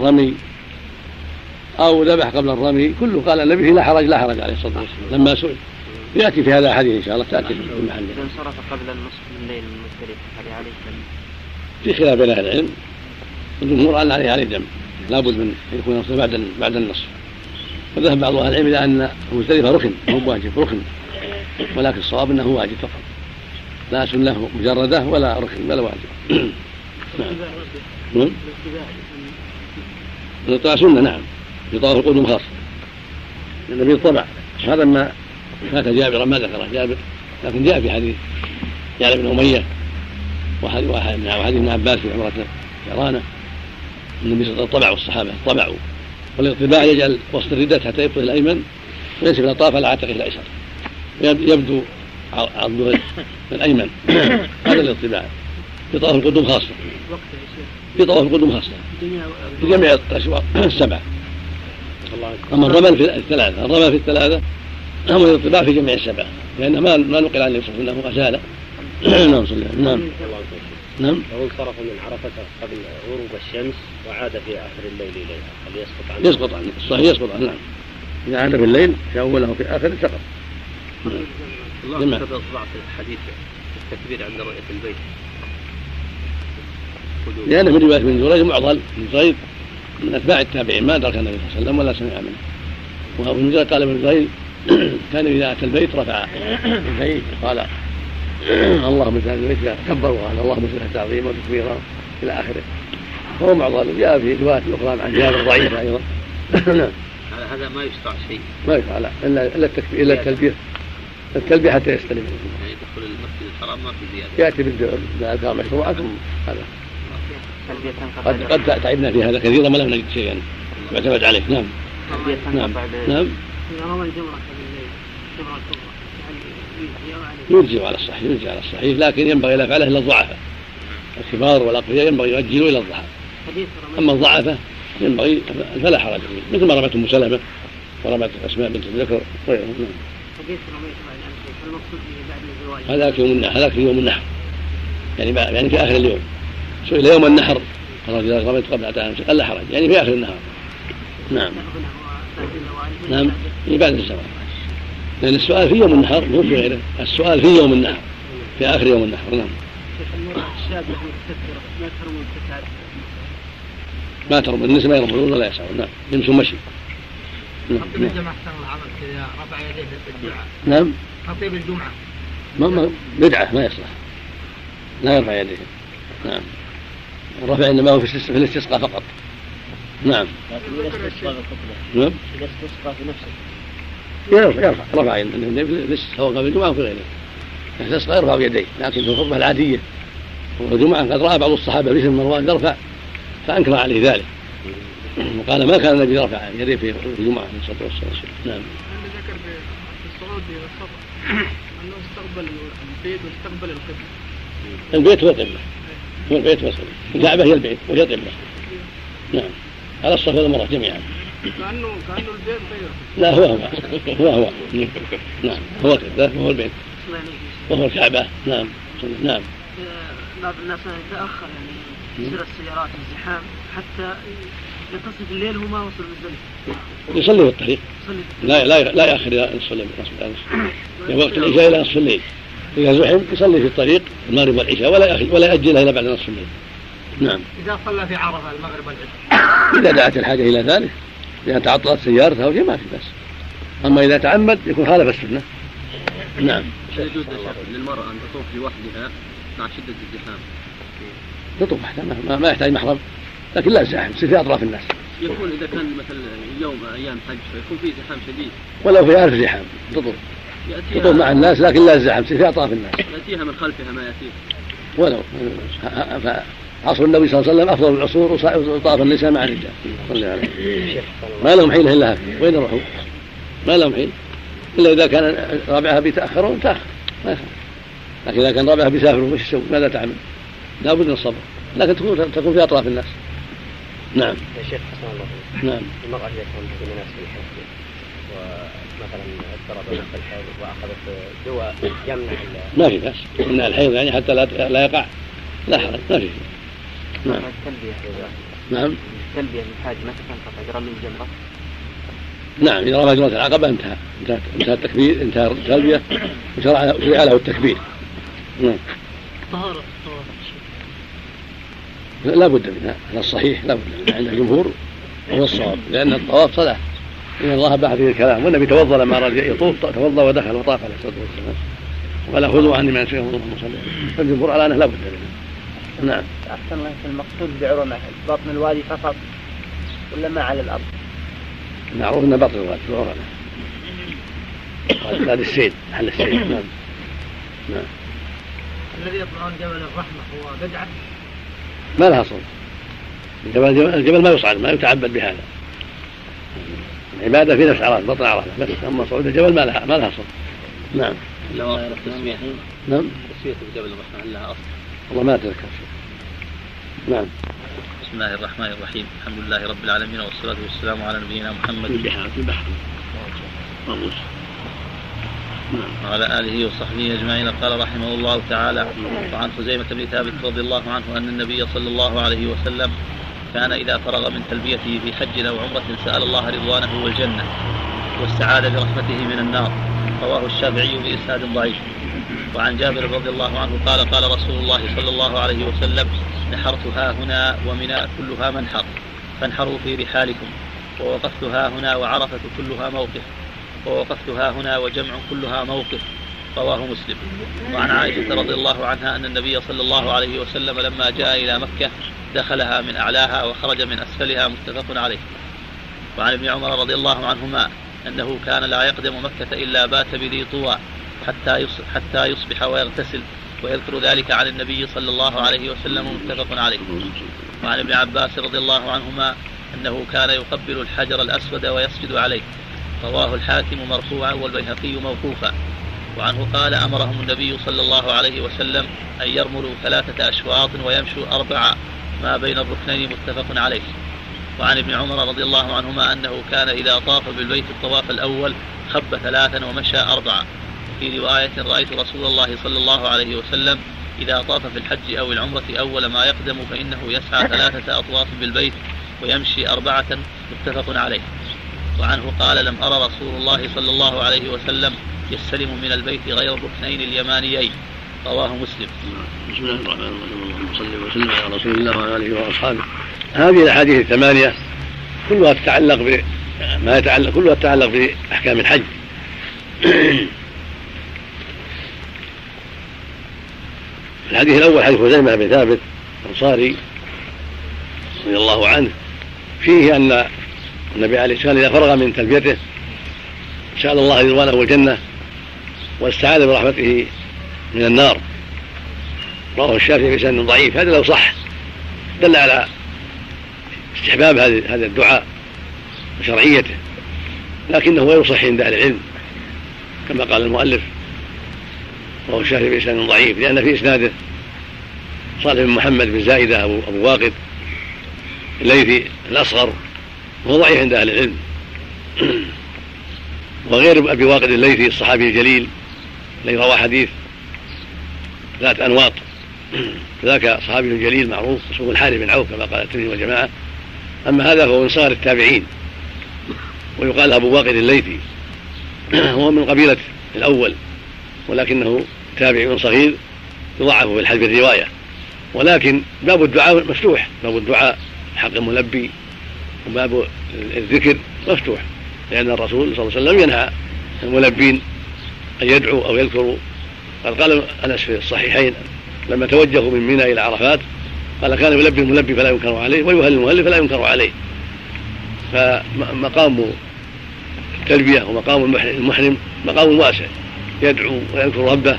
الرمي أو ذبح قبل الرمي كله قال النبي لا حرج لا حرج عليه الصلاة والسلام. لما سئل. يأتي في هذا الحديث إن شاء الله تأتي في محله إذا انصرف قبل النصف من الليل من مزدلفة هل عليه دم؟ في خلاف بين أهل العلم. الجمهور أن عليه عليه دم لابد من يكون بعد بعد النصف. وذهب بعض أهل العلم إلى أن مزدلفة ركن مو واجب ركن. ولكن الصواب أنه واجب فقط. لا سنة مجردة ولا ركن ولا واجب. نعم. الطبع سنة نعم. يطاف القدوم خاصة. النبي طبع هذا ما فات جابر ما ذكره جابر. لكن جاء في حديث جابر بن أمية وحديث ابن عباس في عمرة جرانة النبي صلى الله عليه وسلم طبعوا الصحابة طبعوا. والاطباع يجعل وسط الردة حتى يبطل الأيمن وينسب الأطراف على عاتقه الأيسر. يبدو عضده الأيمن. هذا الاطباع. في طواف القدوم خاصة. في طواف القدوم خاصة. في جميع الأشواط السبعة أما الرمل في الثلاثة. الرمل في الثلاثة أما الاطباع في جميع السبعة لأن ما ما نقل عن النبي صلى الله عليه وسلم أنه أزال. نعم صلى الله نعم. نعم. لو انصرف من عرفة قبل غروب الشمس وعاد في آخر الليل إليها. هل يسقط عنه؟ يسقط عنه. الصحيح يسقط عنه. نعم. إذا عاد في الليل في أوله وفي آخره سقط. الله كتب إصبع في الحديث التكبير عند رؤية البيت. لأن من رواية ابن جريج معضل بن جريج من أتباع التابعين ما أدرك النبي صلى الله عليه وسلم ولا سمع منه. وابن جريج قال ابن جريج كان إذا أتى البيت رفع يديه قال اللهم اجعل البيت كبر وقال اللهم اجعل تعظيما وتكبيرا إلى آخره. فهو معضل جاء في روايات أخرى عن جابر ضعيفة أيضا. نعم هذا ما يشرع شيء. ما يشرع لا. إلا إلا التكبير إلا التلبية. التلبية حتى يستلم. يعني يدخل المسجد الحرام ما في زيادة. يأتي بالأذكار المشروعة ثم قد قد تعبنا في هذا كثيرا ما لم نجد شيئا. يعتمد عليه نعم. نعم. نعم. يرجع على الصحيح يرجع على الصحيح لكن ينبغي لا يفعله إلا الضعفاء الكبار والأقوياء ينبغي يؤجلوا إلى الضحى أما الضعفاء ينبغي فلا حرج فيه مثل ما رمت أم سلمة ورمت أسماء بنت ذكر وغيرهم. نعم. هذاك يوم النحر. هذاك يوم النحر. يعني يعني في آخر اليوم. سئل يوم النحر؟ قال إذا رميت قبل قال لا حرج يعني في آخر النهار. نعم. نعم. في بعد الزواج لأن السؤال في يوم النحر مو في غيره. السؤال في يوم النحر في آخر يوم النحر. نعم. ما ترمى النساء ما يرمون ولا يسعون نعم. يمشون مشي. نعم. الجمعة العمل كذا رفع يديه الدعاء نعم. خطيب الجمعة. ما ما بدعة ما يصلح. لا يرفع يديه. نعم. الرفع إنما هو في الاستسقاء فقط. نعم. لكن اذا استسقى نعم. اذا استسقى في نفسه يرفع يرفع رفع يديه سواء قبل الجمعة أو في غيره. استسقى يرفع يديه لكن في الخطبة العادية. والجمعة قد رأى بعض الصحابة بشر مروان يرفع فأنكر عليه ذلك. وقال ما كان النبي يرفع يديه في الجمعة عليه الصلاة والسلام. نعم. ذكر في الصعود والسفر أنه استقبل البيت واستقبل القبلة. البيت هو القبلة هو البيت والقبلة الكعبة هي البيت وهي القبلة نعم. على الصف والمرأة جميعا. كأنه كأنه البيت غيره لا هو هو. هو هو. نعم. هو القبلة وهو البيت. وهو الكعبة. نعم. نعم. بعض الناس يتأخر يعني يصير السيارات الزحام حتى يتصل الليل وما وصل مزدلفة يصلي في الطريق. لا لا لا يأخر إلى نصف الليل في وقت العشاء إلى نصف الليل. إذا زحم يصلي في الطريق المغرب والعشاء ولا ولا يأجلها إلى بعد نصف الليل. نعم. إذا صلى في عرفة المغرب والعشاء. إذا دعت الحاجة إلى ذلك إذا تعطلت سيارته أو شيء ما في بس أما إذا تعمد يكون خالف السنة. نعم. يجوز للمرأة أن تطوف لوحدها مع شدة الزحام. تطوف وحدها ما, ما يحتاج محرم لكن لا زحم يصير في أطراف الناس. يكون إذا كان مثلا يوم أيام حج فيكون في زحام شديد. ولو في ألف زحام تطوف. تطوف مع الناس لكن لا الزحم في أطراف الناس. يأتيها من خلفها ما يأتيها. ولو. عصر النبي صلى الله عليه وسلم أفضل العصور وطاف النساء مع الرجال. صلى عليه. ما لهم حيله إلا هكذا. وين يروحوا؟ ما لهم حيل. إلا إذا كان رابعها بيتأخرون تأخر. ما يخالف. لكن إذا كان رابعها بيسافروا وش يسوي؟ ماذا تعمل؟ لابد من الصبر. لكن تكون تكون في أطراف الناس. نعم. يا شيخ حسن الله نعم. المرأة إذا كانت في مناسك الحج ومثلا اضطرب الحيض وأخذت دواء يمنع ما في بأس. يمنع الحيض يعني حتى لا لا يقع. لا حرج ما في نعم. نعم. التلبية للحاج متى تنقطع قبل الجمرة؟ نعم إذا رمى جمرة العقبة انتهى. انتهى انتهى التكبير انتهى التلبية وشرع شرع له التكبير. نعم. طهارة لا بد منها. هذا الصحيح لا بد منها. عند الجمهور وهو الصواب لأن الطواف صلاة. إن الله باح فيه الكلام. والنبي توضأ لما أراد يطوف توضأ ودخل وطاف عليه الصلاة والسلام. ولا خذوا عني من شيء اللهم صل فالجمهور على أنه لا بد منها نعم. أحسن الله المقصود بعرمة. بطن الوادي فقط ولا ما على الأرض؟ معروف أن بطن الوادي في العرمة هذا السيد محل السيد. نعم. نعم. الذي يطلعون جبل الرحمة هو بدعة؟ ما لها صوت. الجبل, الجبل ما يصعد ما يتعبد بهذا. العبادة في نفس عرفة بطن عرفة. بس أما صعود الجبل ما لها ما لها صوت نعم. تسمية نعم. تسمية الجبل الرحمة هل لها أصل؟ والله ما أتذكر شيء نعم. بسم الله الرحمن الرحيم. الحمد لله رب العالمين والصلاة والسلام على نبينا محمد. في البحر البحر مرموز وعلى آله وصحبه أجمعين. قال رحمه الله تعالى وعن خزيمة بن ثابت رضي الله عنه أن النبي صلى الله عليه وسلم كان إذا فرغ من تلبيته في حج أو عمرة سأل الله رضوانه والجنة واستعاذ برحمته من النار. رواه الشافعي بإسناد ضعيف. وعن جابر رضي الله عنه قال قال رسول الله صلى الله عليه وسلم نحرت ها هنا ومنى كلها منحر فانحروا في رحالكم. ووقفت ها هنا وعرفة كلها موقف. ووقفت ها هنا وجمع كلها موقف. رواه مسلم. وعن عائشة رضي الله عنها أن النبي صلى الله عليه وسلم لما جاء إلى مكة دخلها من أعلاها وخرج من أسفلها متفق عليه. وعن ابن عمر رضي الله عنهما أنه كان لا يقدم مكة إلا بات بذي طوى حتى حتى يصبح ويغتسل ويذكر ذلك عن النبي صلى الله عليه وسلم متفق عليه. وعن ابن عباس رضي الله عنهما أنه كان يقبل الحجر الأسود ويسجد عليه. رواه الحاكم مرفوعا والبيهقي موقوفا. وعنه قال أمرهم النبي صلى الله عليه وسلم أن يرملوا ثلاثة أشواط ويمشوا أربعة ما بين الركنين متفق عليه. وعن ابن عمر رضي الله عنهما أنه كان إذا طاف بالبيت الطواف الأول خب ثلاثا ومشى أربعة. في رواية رأيت رسول الله صلى الله عليه وسلم إذا طاف في الحج أو العمرة أول ما يقدم فإنه يسعى ثلاثة أطواف بالبيت ويمشي أربعة متفق عليه. وعنه قال لم أرى رسول الله صلى الله عليه وسلم يستلم من البيت غير الركنين اليمانيين. رواه مسلم. بسم الله الرحمن الرحيم. اللهم صل وسلم على رسول الله وعلى آله وأصحابه. هذه الأحاديث الثمانية كلها تتعلق ما يتعلق كلها تتعلق بأحكام الحج. الحديث الأول حديث خزيمة بن ثابت الأنصاري رضي الله عنه. فيه أن النبي عليه الصلاة والسلام إذا فرغ من تلبيته سأل الله رضوانه والجنة واستعاذ برحمته من النار. رواه الشافعي بسند ضعيف. هذا لو صح دل على استحباب هذا الدعاء وشرعيته. لكنه غير صحيح عند أهل العلم كما قال المؤلف. وهو الشافعي بإسناد ضعيف لأن في إسناده صالح بن محمد بن زائدة أبو, أبو واقد الليثي الأصغر وهو ضعيف عند أهل العلم. وغير أبي واقد الليثي الصحابي الجليل الذي روى حديث ذات أنواط. ذاك صحابي جليل معروف اسمه الحارث بن عوف كما قال الترمذي والجماعة. أما هذا فهو من صغر التابعين ويقال أبو واقد الليثي. هو من قبيلة الأول ولكنه تابع صغير يضعف في الحديث الرواية ولكن باب الدعاء مفتوح باب الدعاء حق الملبي وباب الذكر مفتوح لأن الرسول صلى الله عليه وسلم ينهى الملبين أن يدعوا أو يذكروا قد قال أنس في الصحيحين لما توجهوا من منى إلى عرفات قال كان يلبي الملبي فلا ينكر عليه ويهل المهل فلا ينكر عليه. فمقام التلبية ومقام المحرم مقام واسع. يدعو ويذكر ربه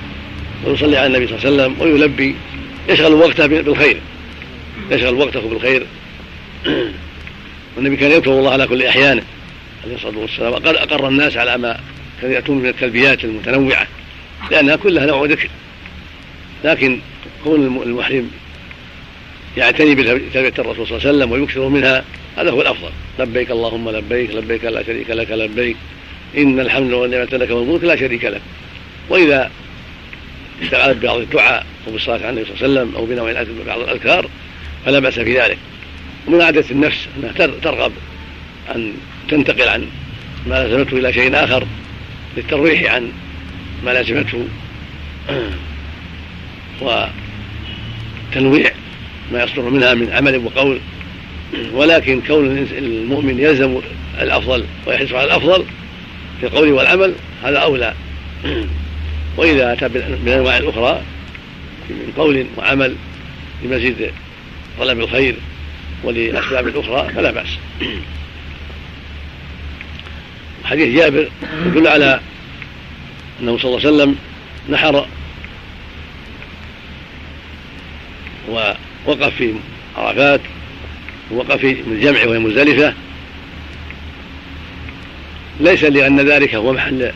ويصلي على النبي صلى الله عليه وسلم ويلبي. يشغل وقته بالخير. يشغل وقته بالخير. والنبي كان يذكر الله على كل أحيانه عليه الصلاة والسلام. وقد أقر الناس على ما كانوا يأتون من التلبيات المتنوعة لأنها كلها نوع ذكر. لكن كون المحرم يعتني بتلبية الرسول صلى الله عليه وسلم ويكثر منها هذا هو الأفضل. لبيك اللهم لبيك لبيك لا شريك لك لبيك. إن الحمد والنعمة لك والملك لا شريك لك. وإذا اشتغلت ببعض الدعاء أو بالصلاة على النبي صلى الله عليه وسلم أو بنوع بعض الأذكار فلا بأس في ذلك. ومن عادة النفس أنها ترغب أن تنتقل عن ما لزمته إلى شيء آخر. للترويح عن ما لزمته وتنويع ما يصدر منها من عمل وقول. ولكن كون المؤمن يلزم الأفضل ويحرص على الأفضل في القول والعمل هذا أولى. وإذا أتى بالأنواع الأخرى من قول وعمل لمزيد طلب الخير ولأسباب أخرى فلا بأس. حديث جابر يدل على أنه صلى الله عليه وسلم نحر ووقف في عرفات ووقف في الجمع وهي مزدلفة. ليس لأن ذلك هو محل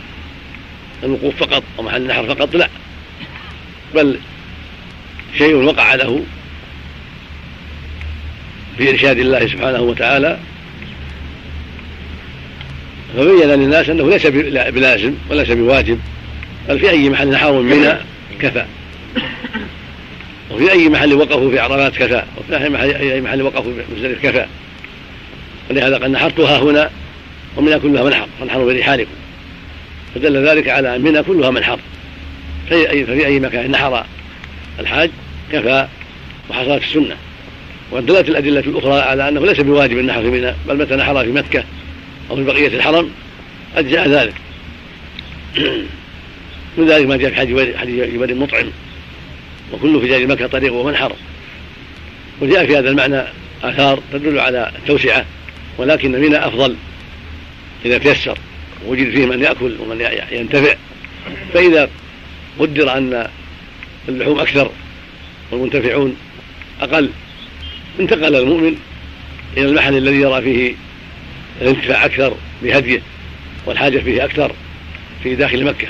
الوقوف فقط أو محل النحر فقط لا. بل شيء وقع له في إرشاد الله سبحانه وتعالى فبين للناس أنه ليس بلازم وليس بواجب بل في أي محل نحر منى كفى. وفي أي محل وقفوا في عرفات كفى. وفي أي محل, أي محل وقفوا في مزدلف كفى. ولهذا قد نحرتها هنا ومنها كلها منحر فانحروا برحالكم فدل ذلك على أن منها كلها منحر في أي ففي أي مكان نحر الحاج كفى وحصلت السنة. ودلت الأدلة الأخرى على أنه ليس بواجب النحر في منى بل متى نحر في مكة أو في بقية الحرم أجزأ ذلك. من ذلك ما جاء في حديث جبل مطعم. وكل فجاج مكة طريق ومنحر وجاء في هذا المعنى آثار تدل على التوسعة ولكن منى أفضل. إذا تيسر وجد فيه من يأكل ومن ينتفع. فإذا قدر أن اللحوم أكثر والمنتفعون أقل انتقل المؤمن إلى المحل الذي يرى فيه الانتفاع أكثر بهديه والحاجة فيه أكثر في داخل مكة.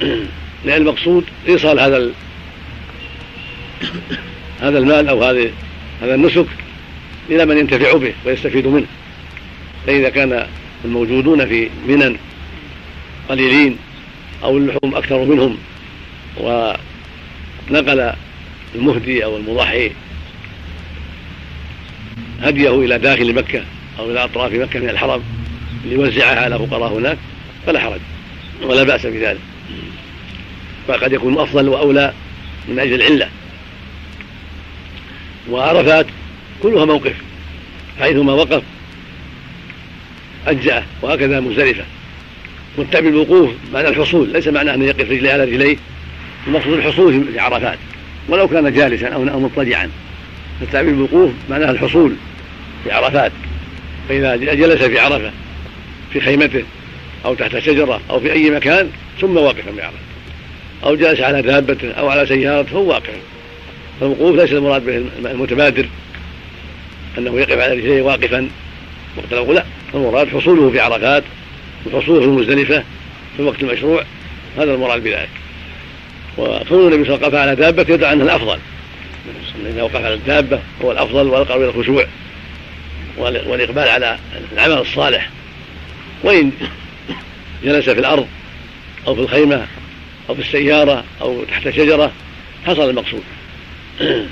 لأن المقصود إيصال هذا هذا المال أو هذه هذا النسك إلى من ينتفع به ويستفيد منه. فإذا كان الموجودون في منن قليلين أو اللحوم أكثر منهم ونقل المهدي أو المضحي هديه إلى داخل مكة أو إلى أطراف مكة من الحرم ليوزعها على فقراء هناك فلا حرج ولا بأس بذلك. فقد يكون أفضل وأولى من أجل العلة. وعرفات كلها موقف حيثما وقف أجزأه وهكذا مزدلفة. متبع بالوقوف معنى الحصول ليس معناه أن يقف رجليه على رجليه. المقصود الحصول في عرفات. ولو كان جالسا أو مضطجعا. فالتعبير بالوقوف معناه الحصول في عرفات. فإذا جلس في عرفة في خيمته أو تحت شجرة أو في أي مكان ثم واقفا بعرفة أو جلس على دابته أو على سيارته فهو واقف. فالوقوف ليس المراد به المتبادر أنه يقف على رجليه واقفا. وقت لا المراد حصوله في عرفات وحصوله في المزدلفة في الوقت المشروع. هذا المراد بذلك. وكون النبي صلى الله عليه وسلم على دابة يدعى أنه الأفضل. إذا وقف على الدابة هو الأفضل والأقرب إلى الخشوع. والإقبال على العمل الصالح. وإن جلس في الأرض أو في الخيمة أو في السيارة أو تحت شجرة حصل المقصود.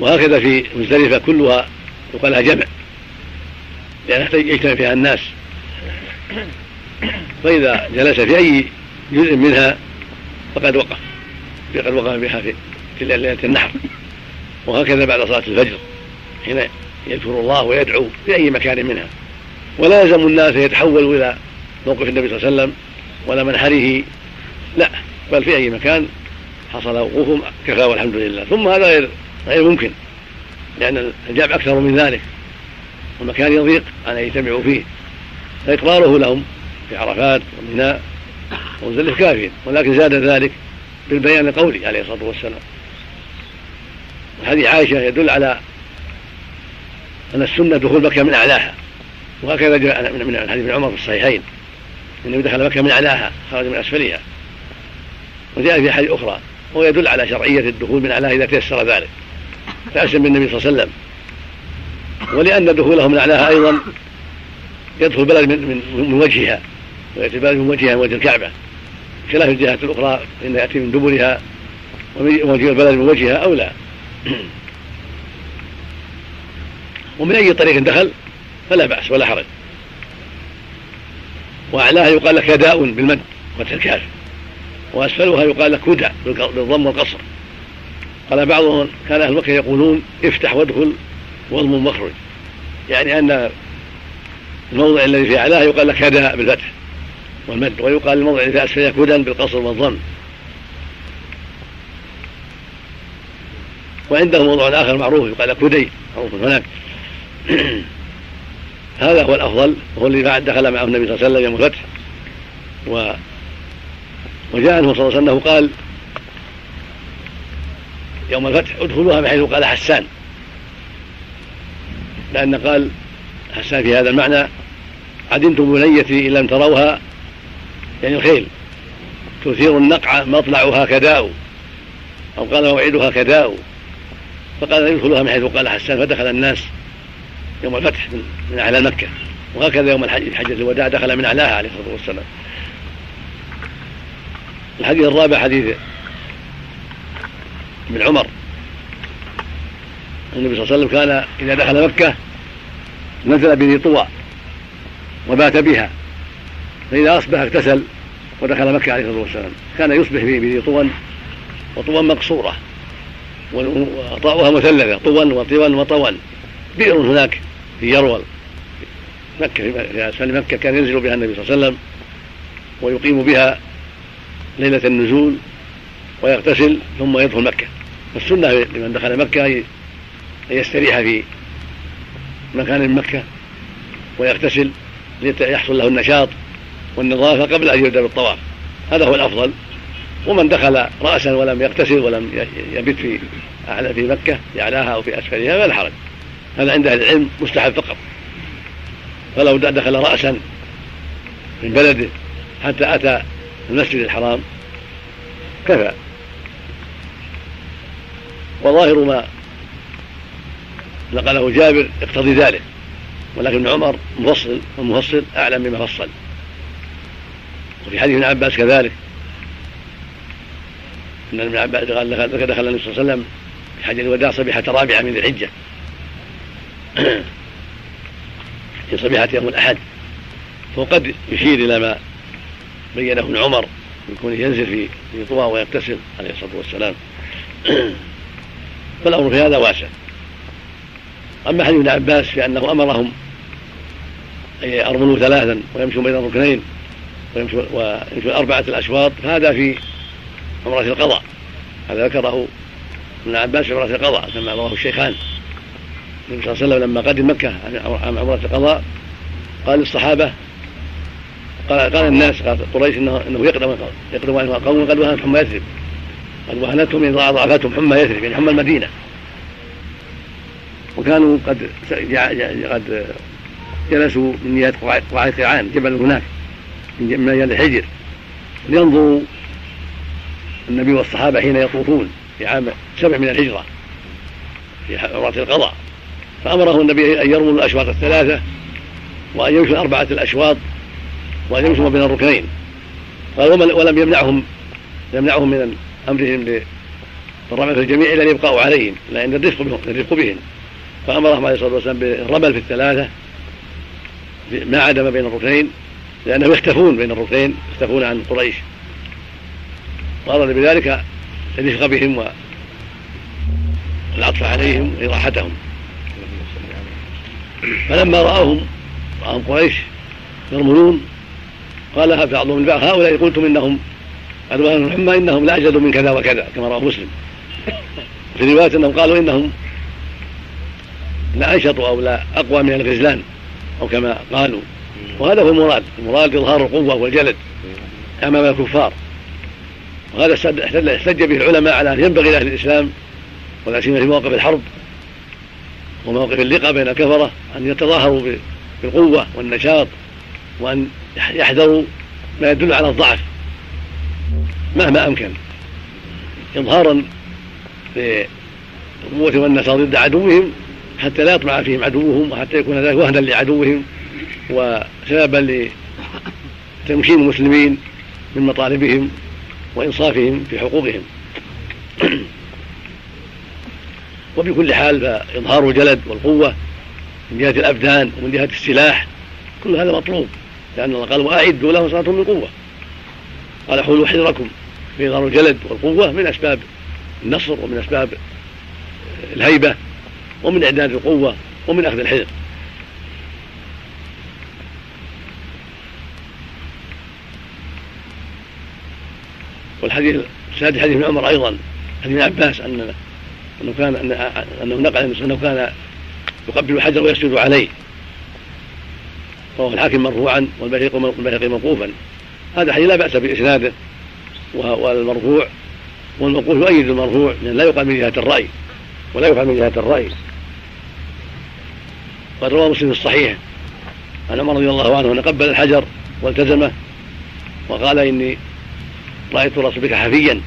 وهكذا في مزدلفة كلها يقال لها جمع لأن يجتمع فيها الناس. فإذا جلس في أي جزء منها فقد وقف. فقد وقف بها في ليلة النحر. وهكذا بعد صلاة الفجر. حين يذكر الله ويدعو في أي مكان منها. ولا يلزم الناس يتحولوا إلى موقف النبي صلى الله عليه وسلم ولا منحره لا بل في أي مكان حصل وقوفهم كفى والحمد لله. ثم هذا غير غير ممكن لأن الجامع أكثر من ذلك. والمكان يضيق أن يجتمعوا فيه. فإقراره لهم في عرفات ومنى ومزدلف كافي ولكن زاد ذلك بالبيان القولي عليه الصلاة والسلام. وحديث عائشة يدل على أن السنة دخول مكة من أعلاها. وهكذا جاء من حديث ابن عمر في الصحيحين. إنه دخل مكه من أعلاها خرج من أسفلها. وجاء في حديث أخرى وهو يدل على شرعية الدخول من أعلاها إذا تيسر ذلك. فاسلم بالنبي صلى الله عليه وسلم. ولأن دخوله من أعلاها أيضا يدخل البلد من, من, من وجهها ويأتي البلد من وجهها من وجه الكعبة. خلاف الجهات الأخرى فان يأتي من دبرها ووجه البلد من وجهها أو لا. ومن أي طريق دخل فلا بأس ولا حرج. وأعلاها يقال لك داء بالمد فتح الكاف وأسفلها يقال لك هدى بالضم والقصر. قال بعضهم كان أهل مكة يقولون افتح وادخل واضمن مخرج يعني أن الموضع الذي في أعلاها يقال لك هدى بالفتح والمد ويقال الموضع الذي في أسفلها هدى بالقصر والضم. وعنده موضوع آخر معروف يقال لك هدي معروف هناك. هذا هو الأفضل وهو الذي بعد دخل معه النبي صلى الله عليه وسلم يوم الفتح. و وجاء صلى الله عليه وسلم انه قال يوم الفتح ادخلوها بحيث قال حسان. لأن قال حسان في هذا المعنى عدمتم بنيتي إن لم تروها يعني الخيل. تثير النقع مطلعها كداء أو قال موعدها كداء. فقال يدخلها من حيث قال حسان فدخل الناس يوم الفتح من أعلى مكة. وهكذا يوم الحج حجة الوداع دخل من أعلاها عليه الصلاة والسلام. الحديث الرابع حديث ابن عمر. النبي صلى الله عليه وسلم كان إذا دخل مكة نزل بذي طوى وبات بها. فإذا أصبح اغتسل ودخل مكة عليه الصلاة والسلام. كان يصبح بذي طوى وطوى مقصورة. وطاؤها مثلثة طوى وطوى وطوى بئر هناك في يرول مكة في أسفل مكة كان ينزل بها النبي صلى الله عليه وسلم ويقيم بها ليلة النزول ويغتسل ثم يدخل مكة. فالسنة لمن دخل مكة أن يستريح في مكان مكة ويغتسل ليحصل له النشاط والنظافة قبل أن يبدأ بالطواف. هذا هو الأفضل. ومن دخل رأسا ولم يغتسل ولم يبت في أعلى في مكة في أعلاها أو في أسفلها فلا حرج هذا عند أهل العلم مستحب فقط. فلو دخل رأسا من بلده حتى أتى المسجد الحرام كفى. وظاهر ما نقله جابر يقتضي ذلك. ولكن عمر مفصل والمفصل أعلم بما فصل. وفي حديث ابن عباس كذلك. ان ابن عباس قال دخل النبي صلى الله عليه وسلم في حج الوداع صبيحة رابعة من ذي الحجة. في صبيحة يوم الأحد. وقد يشير إلى ما بينه ابن عمر من كونه ينزل في في طوى ويغتسل عليه الصلاة والسلام. فالأمر في هذا واسع. أما حديث ابن عباس في أنه أمرهم أن يرملوا ثلاثا ويمشوا بين الركنين ويمشوا ويمشوا أربعة الأشواط فهذا في عمرة القضاء. هذا ذكره ابن عباس في عمرة القضاء كما رواه الشيخان. النبي صلى الله عليه وسلم لما قدم مكة عن عمرة القضاء قال للصحابة قال, قال الناس قال قريش انه إنه يقدم يقدم عليهم قوم قد وهنت حمى يثرب قد وهنتهم ان ضعفتهم حمى يثرب يعني حمى المدينة. وكانوا قد قد جلسوا من نيات قرعة قيعان جبل هناك من ميال الحجر. لينظروا النبي والصحابة حين يطوفون في عام سبع من الهجرة في عمرة القضاء. فأمره النبي أن يرموا الأشواط الثلاثة وأن يمشوا أربعة الأشواط وأن يمشوا بين الركنين. ولم يمنعهم يمنعهم من أمرهم بالرمل في الجميع إلا أن يبقوا عليهم لأن الرفق بهم الرفق بهم. فأمرهم عليه الصلاة والسلام بالرمل في الثلاثة ما عدا ما بين الركنين لأنهم يختفون بين الركنين يختفون عن قريش. وأراد بذلك الرفق بهم والعطف عليهم وإراحتهم. فلما رأوهم رأهم قريش يرملون قالها بعضهم من بعض هؤلاء قلتم إنهم أدوان الحمى إنهم لا من كذا وكذا كما رواه مسلم. في رواية أنهم قالوا إنهم لا أنشط أو لا أقوى من الغزلان أو كما قالوا. وهذا هو المراد المراد إظهار القوة والجلد أمام الكفار. وهذا احتج به العلماء على أن ينبغي لأهل الإسلام ولا سيما في مواقف الحرب ومواقف اللقاء بين الكفرة أن يتظاهروا بالقوة والنشاط وأن يحذروا ما يدل على الضعف مهما أمكن. إظهارا للقوة والنشاط ضد عدوهم حتى لا يطمع فيهم عدوهم وحتى يكون ذلك وهنا لعدوهم وسببا لتمكين المسلمين من مطالبهم. وإنصافهم في حقوقهم. وبكل حال فإظهار الجلد والقوة من جهة الأبدان ومن جهة السلاح كل هذا مطلوب لأن الله قال وأعدوا له صلاة من قوة قال حولوا حذركم فإظهار الجلد والقوة من أسباب النصر ومن أسباب الهيبة ومن إعداد القوة ومن أخذ الحذر والحديث السادس حديث ابن عمر أيضا حديث ابن عباس ان أنه كان أنه نقل أنه كان يقبل الحجر ويسجد عليه. رواه الحاكم مرفوعا والبيهقي موقوفا. هذا حديث لا بأس بإسناده والمرفوع والموقوف يؤيد المرفوع لأن لا يقال من جهة الرأي ولا يفعل من جهة الرأي. قد روى مسلم الصحيح عن عمر رضي الله عنه أن قبل الحجر والتزمه وقال إني رأيت الرسول بك حفيا.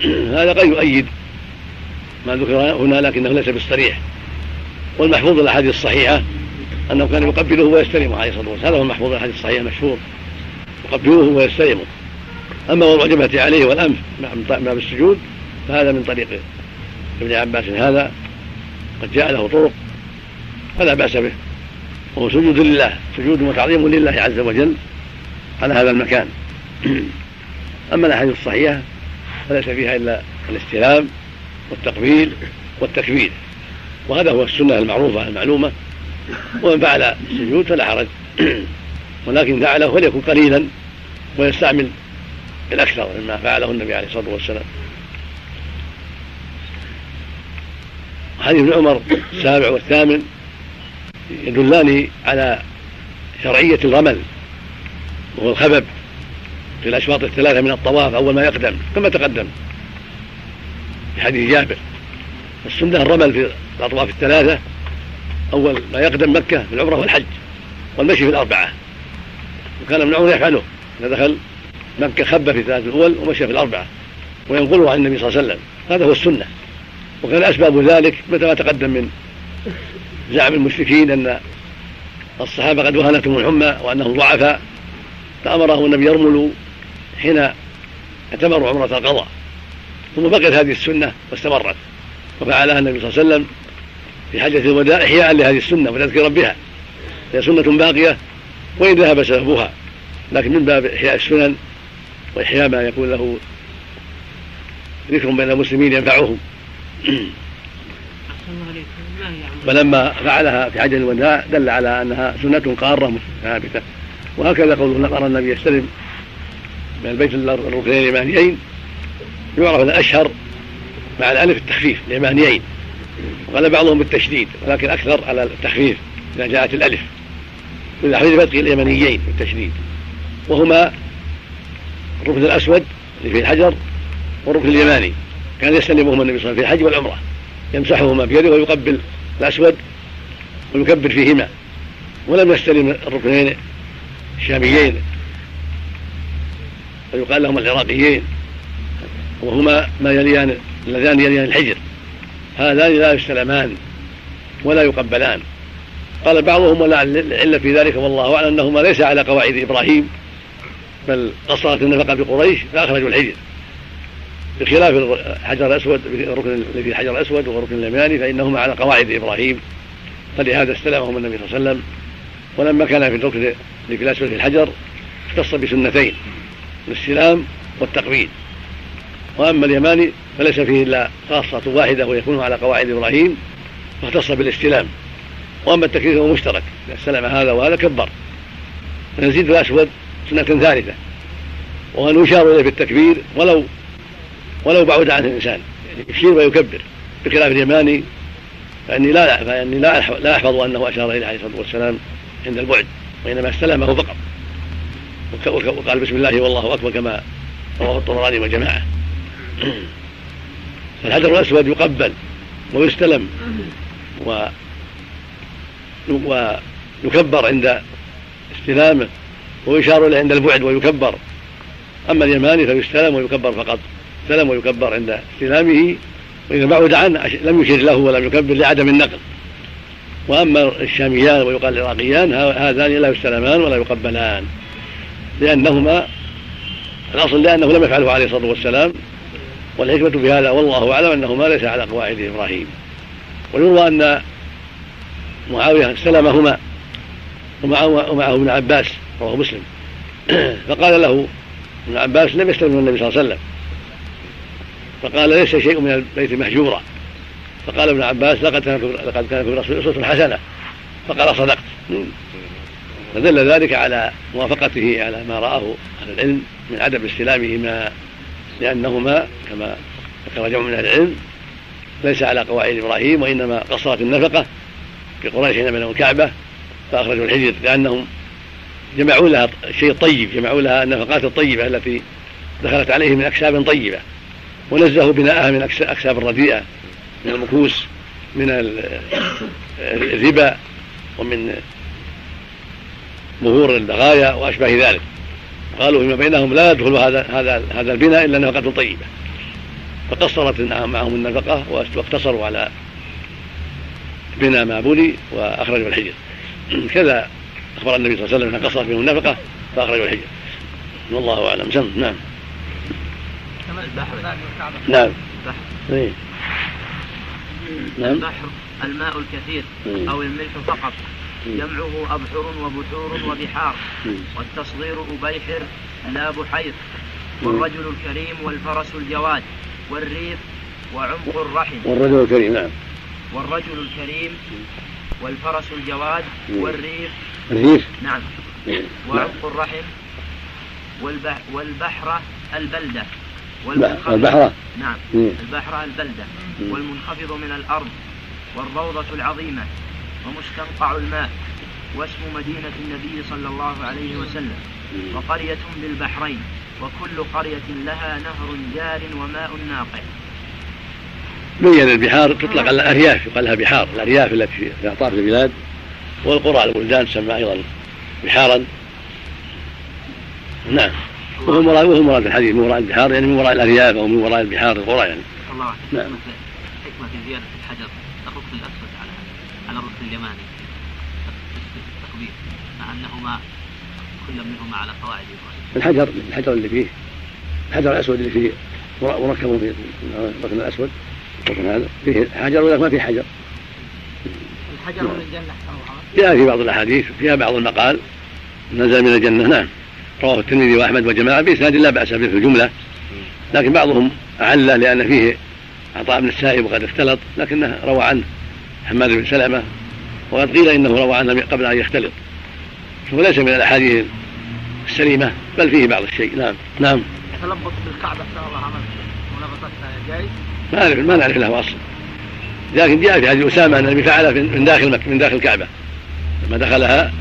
هذا قد يؤيد ما ذكر هنا لكنه ليس بالصريح. والمحفوظ الأحاديث الصحيحة أنه كان يقبله ويستلمه عليه الصلاة والسلام. هذا هو المحفوظ الأحاديث الصحيحة المشهور. يقبلوه ويستلمه. أما والمعجبه عليه والأنف مع بالسجود فهذا من طريق ابن عباس. هذا قد جاء له طرق فلا بأس به. وهو سجود لله سجود وتعظيم لله عز وجل على هذا المكان. أما الأحاديث الصحيحة فليس فيها إلا الاستلام والتقبيل والتكبير. وهذا هو السنة المعروفة المعلومة. ومن فعل السجود فلا حرج. ولكن فعله فليكن قليلا ويستعمل الأكثر مما فعله النبي عليه الصلاة والسلام. حديث ابن عمر السابع والثامن يدلان على شرعية الرمل وهو الخبب. في الأشواط الثلاثة من الطواف أول ما يقدم كما تقدم. في حديث جابر. السنة الرمل في الأطواف الثلاثة أول ما يقدم مكة في العمرة والحج والمشي في الأربعة. وكان ابن عمر يفعله. إذا دخل مكة خب في الثلاثة الأول ومشى في الأربعة. وينقله عن النبي صلى الله عليه وسلم. هذا هو السنة. وكان أسباب ذلك مثل ما تقدم من زعم المشركين أن الصحابة قد وهنتهم الحمى وأنهم ضعفاء. فأمرهم النبي يرملوا حين اعتمروا عمرة القضاء ثم بقيت هذه السنة واستمرت وفعلها النبي صلى الله عليه وسلم في حجة الوداع إحياء لهذه السنة وتذكيرا بها هي سنة باقية وإن ذهب سببها لكن من باب إحياء السنن وإحياء ما يكون له ذكر بين المسلمين ينفعهم. فلما فعلها في حج الوداع دل على أنها سنة قارة ثابته وهكذا قوله نقر النبي يستلم من البيت الركنين اليمانيين يعرف هذا اشهر مع الألف التخفيف اليمانيين. وقال بعضهم بالتشديد ولكن أكثر على التخفيف إذا جاءت الألف. من حديث فتح اليمنيين بالتشديد. وهما الركن الأسود اللي فيه الحجر والركن اليماني. كان يستلمهما النبي صلى الله عليه وسلم في الحج والعمرة. يمسحهما بيده ويقبل الأسود ويكبر فيهما. ولم يستلم الركنين الشاميين. ويقال لهما العراقيين وهما ما يليان اللذان يليان الحجر. هذان لا يستلمان ولا يقبلان. قال بعضهم ولا العله في ذلك والله أعلم أنهما ليس على قواعد إبراهيم بل قصرت النفقة بقريش فأخرجوا الحجر. بخلاف الحجر الاسود الركن الذي فيه الحجر الأسود والركن اليماني فإنهما على قواعد إبراهيم. فلهذا استلمهم النبي صلى الله عليه وسلم. ولما كان في الركن في الاسود في الحجر اختص بسنتين. الاستلام والتقبيل. وأما اليماني فليس فيه إلا خاصة واحدة ويكون على قواعد إبراهيم فاختص بالاستلام. وأما التكبير فهو مشترك. إذا استلم هذا وهذا كبر. فنزيد في الاسود سنة ثالثة. وان يشار إليه بالتكبير ولو ولو بعد عنه الإنسان. يعني يشير ويكبر. بخلاف اليماني فإني لا فإني لا لا أحفظ أنه أشار إليه عليه الصلاة والسلام عند البعد. وإنما استلمه فقط. وقال بسم الله والله أكبر كما رواه الطبراني وجماعه فالحجر الأسود يقبل ويستلم و ويكبر عند استلامه ويشار إليه عند البعد ويكبر. أما اليماني فيستلم ويكبر فقط استلم ويكبر عند استلامه وإذا بعد عنه لم يشر له ولم يكبر لعدم النقل. وأما الشاميان ويقال العراقيان هذان لا يستلمان ولا يقبلان. لأنهما الأصل لأنه لم يفعله عليه الصلاة والسلام والحكمة في هذا والله أعلم أنهما ليس على قواعد إبراهيم. ويروى أن معاوية استلمهما ومعه, ابن عباس رواه مسلم. فقال له ابن عباس لم يستلم النبي صلى الله عليه وسلم. فقال ليس شيء من البيت محجورا فقال ابن عباس لقد كان لقد كان في الرسول أسوة حسنة. فقال صدقت. فدل ذلك على موافقته على ما رآه أهل العلم من عدم استلامهما لأنهما كما ذكر جمع من أهل العلم ليس على قواعد إبراهيم وإنما قصرت النفقة في قريش حين بنوا الكعبة فأخرجوا الحجر لأنهم جمعوا لها الشيء الطيب جمعوا لها النفقات الطيبة التي دخلت عليه من أكساب طيبة ونزهوا بناءها من أكساب الرديئة من المكوس من الربا ومن ظهور البغايا وأشباه ذلك. قالوا فيما بينهم لا يدخل هذا هذا هذا البناء إلا نفقة طيبة. فقصرت معهم النفقة واقتصروا على بناء ما بني وأخرجوا الحجر. كذا أخبر النبي صلى الله عليه وسلم ان قصرت منهم النفقة فأخرجوا الحجر. والله أعلم. سم نعم. نعم. إيه. نعم. البحر الماء الكثير إيه. أو الملح فقط. جمعه أبحر وبحور وبحار والتصغير أبيحر لا بحير والرجل الكريم والفرس الجواد والريف وعمق الرحم. والرجل الكريم نعم. والرجل الكريم والفرس الجواد والريف. الريف. نعم. وعمق الرحم والبح والبحرة البلدة. والبحرة نعم. البحرة البلدة. والمنخفض من الأرض والروضة العظيمة. ومستنقع الماء واسم مدينة النبي صلى الله عليه وسلم وقرية بالبحرين وكل قرية لها نهر جار وماء ناقع. بين البحار تطلق على الأرياف يقال لها بحار. الأرياف التي في أطراف البلاد والقرى البلدان تسمى أيضا بحارا. نعم. وهو مراد وهو مراد الحديث من وراء البحار يعني من وراء الأرياف أو من وراء البحار القرى يعني. الله نعم. حكمة زيادة الحجر. على الركن اليماني التكبير مع أنهما كل منهما على قواعد الحجر الحجر اللي فيه الحجر الأسود اللي فيه مركب في الركن الأسود الركن هذا فيه حجر ولا ما فيه حجر؟ الحجر من الجنة جاء في بعض الأحاديث فيها بعض المقال نزل من الجنة. نعم. رواه الترمذي وأحمد وجماعة بإسناد لا بأس به في الجملة. لكن بعضهم أعله لأن فيه عطاء بن السائب وقد اختلط لكنه روى عنه. حماد بن سلمة وقد قيل إنه روى عنه قبل أن يختلط. فهو ليس من الأحاديث السليمة بل فيه بعض الشيء. نعم نعم. تلبط بالكعبة أحسن الله عمل. جائز؟ ما نعرف ما نعرف له أصل. لكن جاء في حديث أسامة أن النبي فعل من داخل مكة من داخل الكعبة. لما دخلها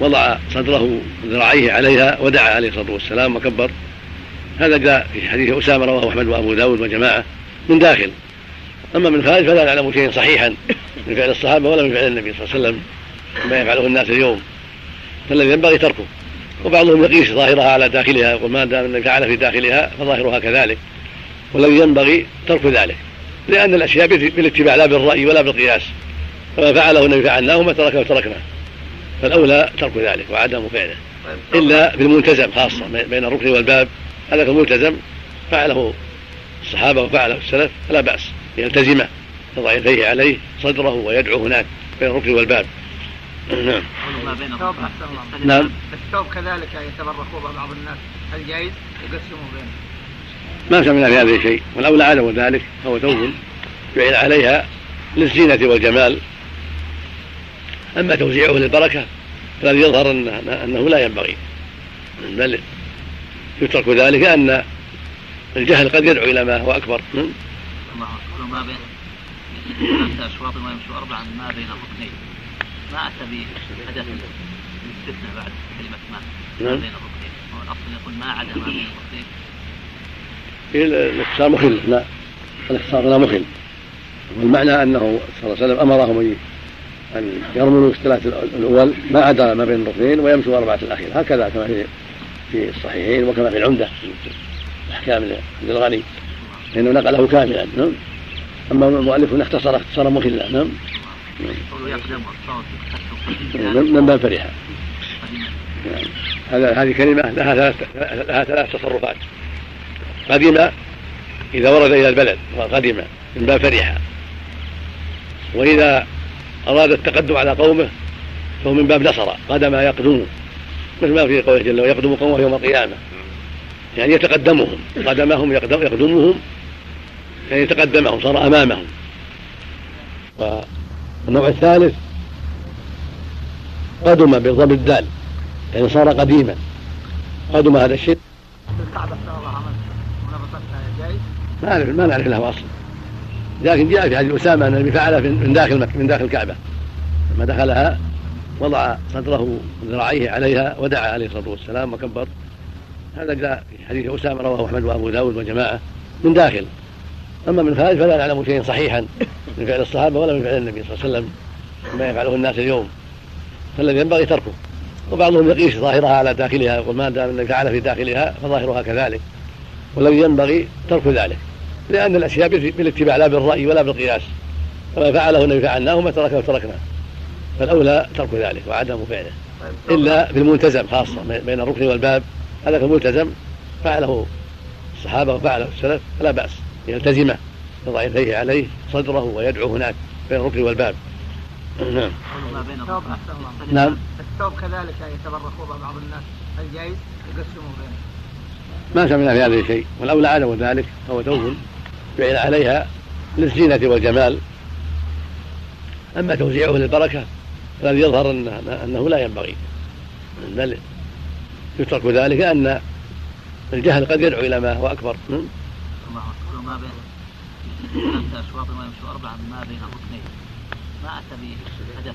وضع صدره ذراعيه عليها ودعا عليه الصلاة والسلام وكبر. هذا جاء في حديث أسامة رواه أحمد وأبو داود وجماعة من داخل. أما من خارج فلا نعلم شيئا صحيحا من فعل الصحابة ولا من فعل النبي صلى الله عليه وسلم ما يفعله الناس اليوم. فالذي ينبغي تركه. وبعضهم يقيس ظاهرها على داخلها يقول ما دام النبي فعل في داخلها فظاهرها كذلك. والذي ينبغي ترك ذلك. لأن الأشياء بالاتباع لا بالرأي ولا بالقياس. فما فعله النبي فعلناه وما تركه تركناه فالأولى ترك ذلك وعدم فعله. إلا بالملتزم خاصة بين الركن والباب. هذا الملتزم فعله الصحابة وفعله السلف فلا بأس. يلتزمه يضع يديه عليه صدره ويدعو هناك بين الركن والباب. نعم. نعم. الثوب كذلك يتبركوا بعض الناس. هل جائز يقسموا بينهم. ما سمعنا في هذا شيء. والاولى عدم ذلك فهو ثوب جعل عليها للزينة والجمال. أما توزيعه للبركة فالذي يظهر أنه لا ينبغي. بل يترك ذلك أن الجهل قد يدعو إلى ما هو أكبر. الله أكبر. ما بين ثلاثة أشواط ويمشوا أربعا ما بين الركنين. ما أتى بأداة الاستثناء بعد كلمة ما ما نعم. بين الركنين. هو الأصل يقول ما عدا ما بين الركنين. الاختصار مخل. لا. الاختصار لا مخل. والمعنى أنه صلى الله عليه وسلم أمرهم أن يرملوا الثلاث الأول ما عدا ما بين الركنين ويمشوا أربعة الأخير. هكذا كما في في الصحيحين وكما في العمدة أحكام عبد الغني لأنه نقله كاملا. نعم. أما المؤلف هنا اختصر اختصارا مخلا نعم. من باب فرحة نعم. هذا هذه كلمة لها ثلاث لها ثلاث تصرفات. قدم إذا ورد إلى البلد وقدم من باب فرحة وإذا أراد التقدم على قومه فهو من باب نصر قدم يقدم مثل ما في قوله جل وعلا يقدم قومه يوم القيامة. يعني يتقدمهم قدمهم يقدم يقدمهم يعني يتقدمهم صار أمامهم. والنوع الثالث قدم بضم الدال يعني صار قديما. قدم هذا الشيء؟ ما نعرف ما نعرف له اصل لكن جاء في حديث أسامة أن النبي فعل من داخل من داخل الكعبة. لما دخلها وضع صدره ذراعيه عليها ودعا عليه الصلاة والسلام وكبر. هذا جاء في حديث أسامة رواه أحمد وأبو داود وجماعة من داخل. أما من خارج فلا نعلم شيئا صحيحا من فعل الصحابة ولا من فعل النبي صلى الله عليه وسلم ما يفعله الناس اليوم. فالذي ينبغي تركه. وبعضهم يقيس ظاهرها على داخلها يقول ما دام النبي فعل في داخلها فظاهرها كذلك. والذي ينبغي ترك ذلك لأن الأشياء بالاتباع لا بالرأي ولا بالقياس. فما فعله النبي فعلناه وما تركه تركناه فالأولى ترك ذلك وعدم فعله. إلا في الملتزم خاصة بين الركن والباب. هذا في الملتزم فعله الصحابة وفعله السلف فلا بأس. يلتزمه يضع يديه عليه صدره ويدعو هناك بين الركن والباب. نعم. نعم. الثوب كذلك يتبركوا بعض الناس. هل جائز يقسموا بينهم. ما سمعنا في هذا شيء والأولى عدم ذلك فهو ثوب جعل عليها للزينة والجمال. أما توزيعه للبركة فالذي يظهر أنه لا ينبغي. بل يترك ذلك أن الجهل قد يدعو إلى ما هو الله أكبر ما بين خمسة أشواط ويمشوا أربعة ما بين الركنين. ما أتى بهدف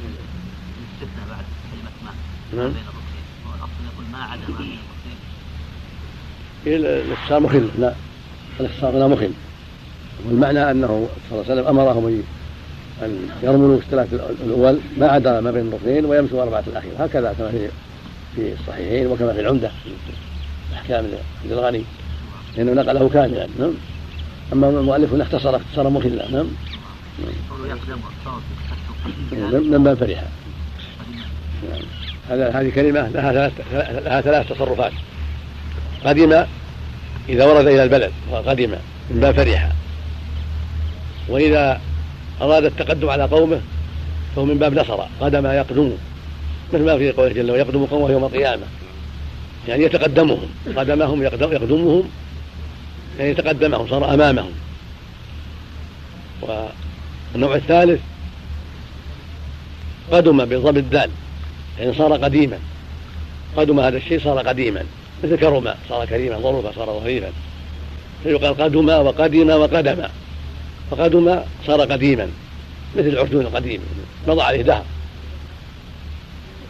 الاستثناء بعد كلمة ما. ما نعم. بين الركنين. هو الأصل يقول ما عدا ما بين الركنين. الاختصار مخل لا الاختصار لا مخل والمعنى أنه صلى الله عليه وسلم أمرهم أن يرملوا في الثلاث الأول ما عدا ما بين الركنين ويمشوا أربعة الأخير. هكذا كما في في الصحيحين وكما في العمدة. في أحكام عبد الغني لأنه نقله كاملا نعم. أما المؤلف هنا اختصر اختصارا مخلا نعم. من باب فرحة نعم. هذا هذه كلمة لها ثلاث لها ثلاث تصرفات. قدم إذا ورد إلى البلد قدم من باب فرحة وإذا أراد التقدم على قومه فهو من باب نصر قدم يقدم. مثل ما في قوله جل وعلا يقدم قومه يوم القيامة. يعني يتقدمهم قدمهم يقدمهم. يعني يتقدمهم صار أمامهم. والنوع الثالث قدم بضم الدال يعني صار قديما. قدم هذا الشيء صار قديما. مثل كرم صار كريما ظروفا صار ظريفا فيقال قدم وقدم وقدم. فقدم صار قديما مثل العرجون القديم مضى عليه دهر.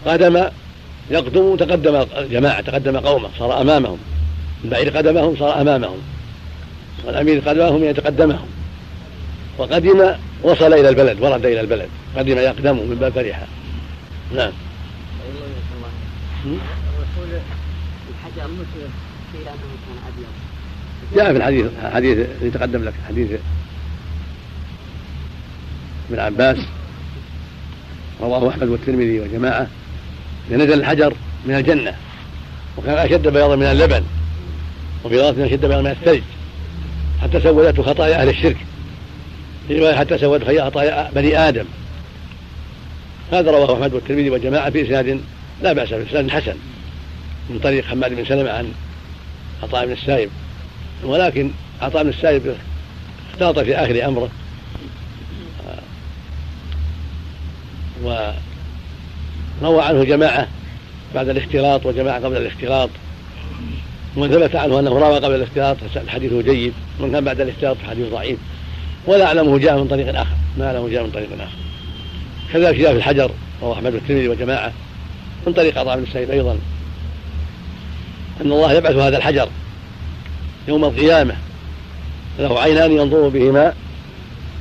قدم يقدم تقدم جماعة تقدم قومه صار أمامهم. البعير قدمهم صار أمامهم. والأمير قدمهم يتقدمهم. وقدم وصل إلى البلد ورد إلى البلد. قدم يقدم من باب فرحة. نعم. الحجر قيل أنه كان أبيض جاء في الحديث الحديث اللي تقدم لك حديث ابن عباس رواه أحمد والترمذي وجماعه نزل الحجر من الجنة وكان أشد بياضا من اللبن وفي أشد بياضا من الثلج. حتى سودته خطايا أهل الشرك. في رواية حتى سودت خطايا بني آدم. هذا رواه أحمد والترمذي وجماعه في إسناد لا بأس به إسناد حسن. من طريق حماد بن سلمة عن عطاء بن السائب. ولكن عطاء بن السائب اختلط في آخر أمره. وروى عنه جماعة بعد الاختلاط وجماعة قبل الاختلاط. ومن ثبت عنه أنه روى قبل الاختلاط الحديث جيد ومن كان بعد الاختلاط فحديث ضعيف. ولا أعلمه جاء من طريق آخر ما أعلمه جاء من طريق آخر. كذلك جاء في الحجر رواه أحمد الترمذي وجماعة من طريق عطاء بن السيد أيضا. أن الله يبعث هذا الحجر يوم القيامة له عينان ينظر بهما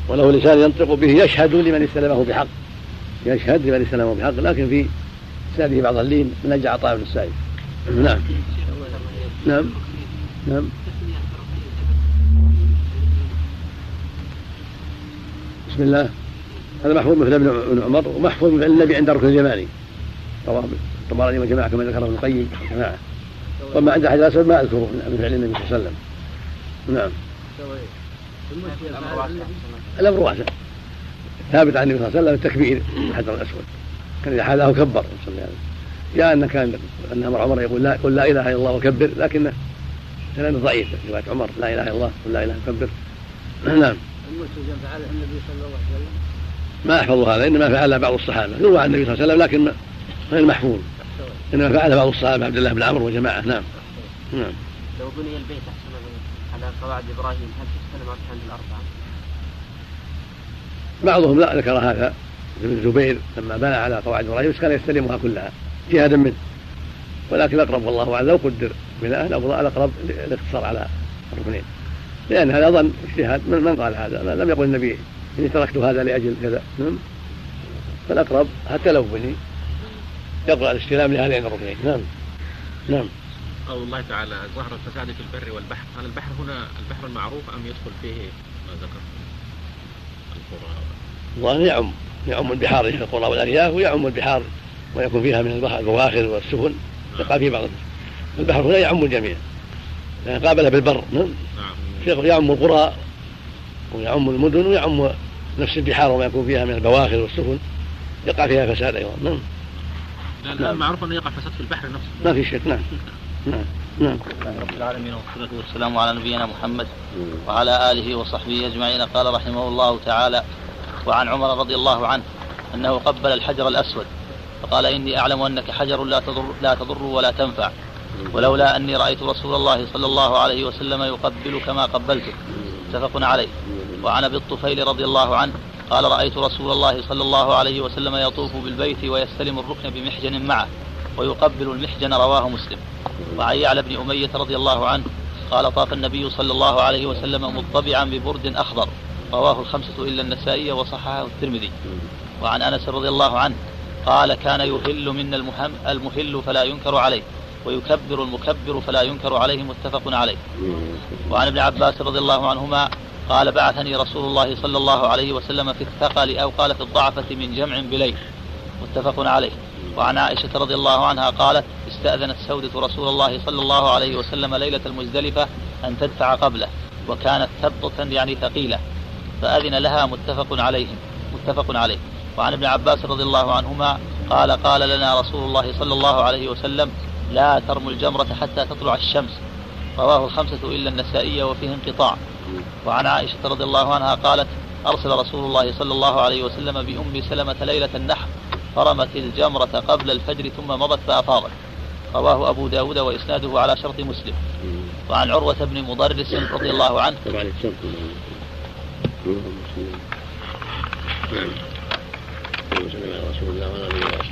وله لسان ينطق به يشهد لمن استلمه بحق. يشهد لمن استلمه بحق لكن في ساده بعض اللين من أجل عطاء بن السائب نعم. نعم. نعم. بسم الله. هذا محفوظ مثل ابن عمر ومحفوظ مثل النبي عند الركن اليماني رواه الطبراني وجماعه كما ذكره ابن القيم. جماعة. وما عند حجر الأسود ما أذكره من فعل النبي صلى الله عليه وسلم. نعم. الأمر واسع ثابت عن النبي صلى الله عليه وسلم التكبير. الحجر الأسود. كان إذا حاله كبر. صلى الله عليه. وسلم جاء أن كان أن أمر عمر يقول لا قل لا إله إلا الله وكبر لكنه سند ضعيف رواية عمر لا إله إلا الله قل لا إله وكبر نعم فعله النبي صلى الله عليه وسلم ما أحفظ هذا إنما فعله بعض الصحابة يروى عن النبي صلى الله عليه وسلم لكن غير محفوظ. إنما فعله بعض الصحابة عبد الله بن عمرو وجماعة نعم. نعم. لو بني البيت أحسن على قواعد إبراهيم هل تستلم اركان الاربعه؟ بعضهم لا ذكر هذا ابن الزبير لما بنى على قواعد إبراهيم كان يستلمها كلها. اجتهادا منه ولكن الأقرب والله أعلم لو قدر بناء الأقرب الاقتصار على الركنين. لأن هذا ظن اجتهاد من, من قال هذا؟ لم يقل النبي إني تركت هذا لأجل كذا. نعم. فالأقرب حتى لو بني يقرأ الاستلام لهذين الركنين. نعم. نعم. قول الله تعالى ظهر الفساد في البر والبحر. هل البحر هنا البحر المعروف أم يدخل فيه ما ذكر؟ القرى. الله يعم يعم البحار في القرى والأرياف ويعم البحار ويكون فيها من البحر البواخر والسفن يقع في بعض. البحر هنا يعم الجميع. يعني قابله بالبر نعم. نعم. يعم القرى ويعم المدن ويعم نفس البحار وما يكون فيها من البواخر والسفن. يقع فيها فساد أيضا نعم. الآن نعم. معروف أنه يقع فساد في البحر نفسه. ما في شك نعم. نعم. نعم. رب العالمين والصلاة والسلام على نبينا محمد وعلى آله وصحبه أجمعين. قال رحمه الله تعالى وعن عمر رضي الله عنه أنه قبل الحجر الأسود. فقال إني أعلم أنك حجر لا تضر, لا تضر ولا تنفع. ولولا أني رأيت رسول الله صلى الله عليه وسلم يقبلك ما قبلتك. متفق عليه. وعن أبي الطفيل رضي الله عنه قال رأيت رسول الله صلى الله عليه وسلم يطوف بالبيت ويستلم الركن بمحجن معه ويقبل المحجن رواه مسلم. وعن يعلى بن أمية رضي الله عنه قال طاف النبي صلى الله عليه وسلم مطبعا ببرد أخضر. رواه الخمسة إلا النسائي وصححه الترمذي. وعن أنس رضي الله عنه قال كان يهل منا المهم المهل فلا ينكر عليه ويكبر المكبر فلا ينكر عليه متفق عليه. وعن ابن عباس رضي الله عنهما قال بعثني رسول الله صلى الله عليه وسلم في الثقل أو قال في الضعفة من جمع بليل. متفق عليه. وعن عائشة رضي الله عنها قالت استأذنت سودة رسول الله صلى الله عليه وسلم ليلة المزدلفة أن تدفع قبله وكانت ثبطة يعني ثقيلة فأذن لها متفق عليه. متفق عليه. وعن ابن عباس رضي الله عنهما قال قال لنا رسول الله صلى الله عليه وسلم لا ترموا الجمرة حتى تطلع الشمس. رواه الخمسة إلا النسائي وفيه انقطاع. وعن عائشة رضي الله عنها قالت أرسل رسول الله صلى الله عليه وسلم بأم سلمة ليلة النحر فرمت الجمرة قبل الفجر ثم مضت فأفاضت. رواه أبو داود وإسناده على شرط مسلم. وعن عروة بن مضرس رضي الله عنه.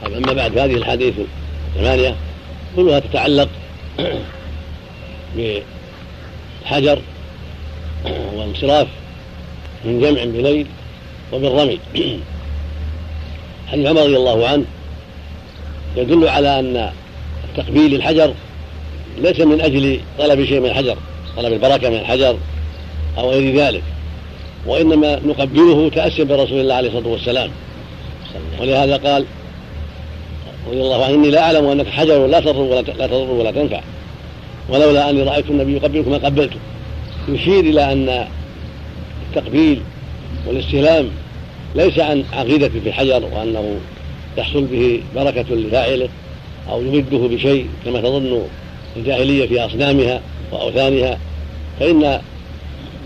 أما بعد هذه الحديث الثمانية كلها تتعلق بالحجر والانصراف من جمع بليل وبالرمي حديث عمر رضي الله عنه يدل على أن تقبيل الحجر ليس من أجل طلب شيء من الحجر طلب البركة من الحجر أو غير ذلك وإنما نقبله تأسيا برسول الله عليه الصلاة والسلام. ولهذا قال رضي الله عنه إني لا أعلم أنك حجر لا تضر ولا لا تضر ولا تنفع ولولا أني رأيت النبي يقبلك ما قبلته يشير إلى أن التقبيل والاستلام ليس عن عقيدة في الحجر وأنه يحصل به بركة لفاعله أو يمده بشيء كما تظن الجاهلية في أصنامها وأوثانها. فإن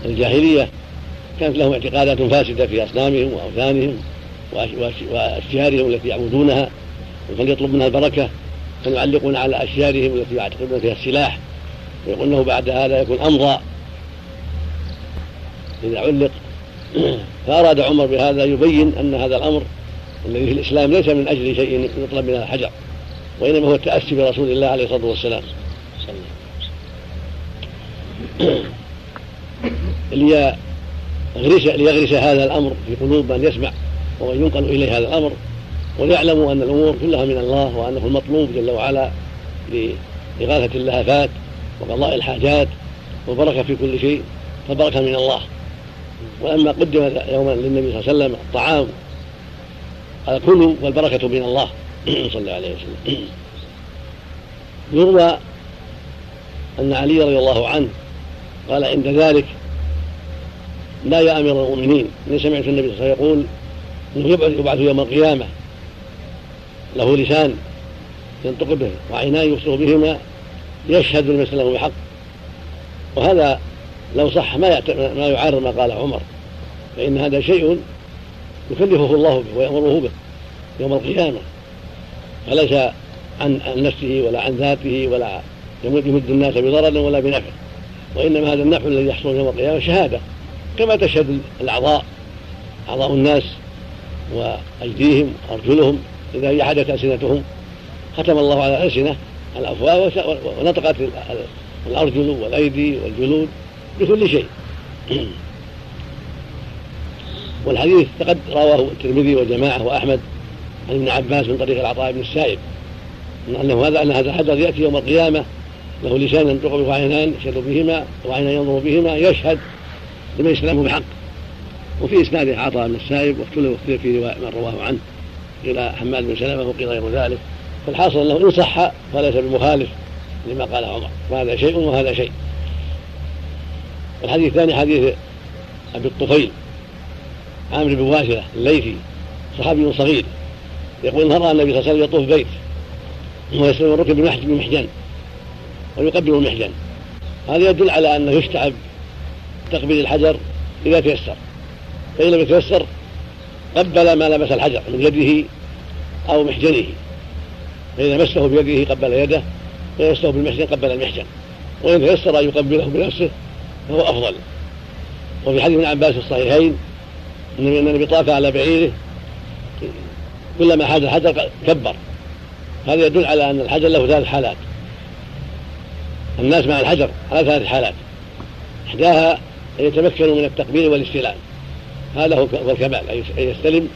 الجاهلية كانت لهم اعتقادات فاسدة في أصنامهم وأوثانهم. وأشجارهم التي يعبدونها فليطلب منها البركة فيعلقون على أشجارهم التي يعتقدون فيها السلاح. ويقول إنه بعد هذا يكون أمضى. إذا علق. فأراد عمر بهذا يبين أن هذا الأمر الذي في الإسلام ليس من أجل شيء يطلب من الحجر وإنما هو التأسي برسول الله عليه الصلاة والسلام. ليغرس ليغرس هذا الأمر في قلوب من يسمع. ومن ينقل إليه هذا الأمر وليعلموا أن الأمور كلها من الله وأنه المطلوب جل وعلا لإغاثة اللهفات وقضاء الحاجات والبركة في كل شيء فالبركة من الله. ولما قدم يوما للنبي صلى الله عليه وسلم الطعام قال كلوا والبركة من الله. صلى الله عليه وسلم. يروى أن علي رضي الله عنه قال عند ذلك لا يا أمير المؤمنين. إني سمعت النبي صلى الله عليه وسلم يقول يبعث يوم القيامة. له لسان ينطق به وعينان يبصر بهما يشهد لمن له بحق وهذا لو صح ما ما يعارض ما قال عمر. فإن هذا شيء يكلفه الله به ويأمره به يوم القيامة. فليس عن نفسه ولا عن ذاته ولا يمد الناس بضرر ولا بنفع. وإنما هذا النفع الذي يحصل يوم القيامة شهادة كما تشهد الأعضاء أعضاء الناس. وأيديهم وأرجلهم إذا هي ألسنتهم. ختم الله على الألسنة الأفواه ونطقت الأرجل والأيدي والجلود بكل شيء. والحديث قد رواه الترمذي وجماعة وأحمد عن ابن عباس من طريق العطاء بن السائب. أنه هذا أن هذا الحدث يأتي يوم القيامة. له لسان ينطق به وعينان يشهد بهما وعينان ينظر بهما يشهد لمن يسلمه بحق. وفي إسناده عطاء بن السائب واختلف في رواية من رواه عنه إلى حماد بن سلمة وقيل غير ذلك. فالحاصل أنه إن صح فليس بمخالف لما قال عمر. فهذا شيء وهذا شيء. الحديث الثاني حديث أبي الطفيل عامر بن واسلة الليثي صحابي صغير. يقول ان راى النبي صلى الله عليه وسلم يطوف بيت ويسلم الركب بمحجن ويقبل المحجن. هذا يدل على أنه يستحب تقبيل الحجر إذا تيسر. فإن لم يتيسر قبل ما لمس الحجر من يده أو محجنه فاذا مسه بيده قبل يده وإذا مسه بالمحجن قبل المحجن وإن تيسر أن يقبله بنفسه فهو أفضل. وفي حديث ابن عباس في الصحيحين أن النبي طاف على بعيره كلما حاز الحجر كبر. هذا يدل على أن الحجر له ثلاث حالات. الناس مع الحجر على ثلاث حالات. إحداها أن يتمكنوا من التقبيل والاستلام هذا هو الكمال أن يستلم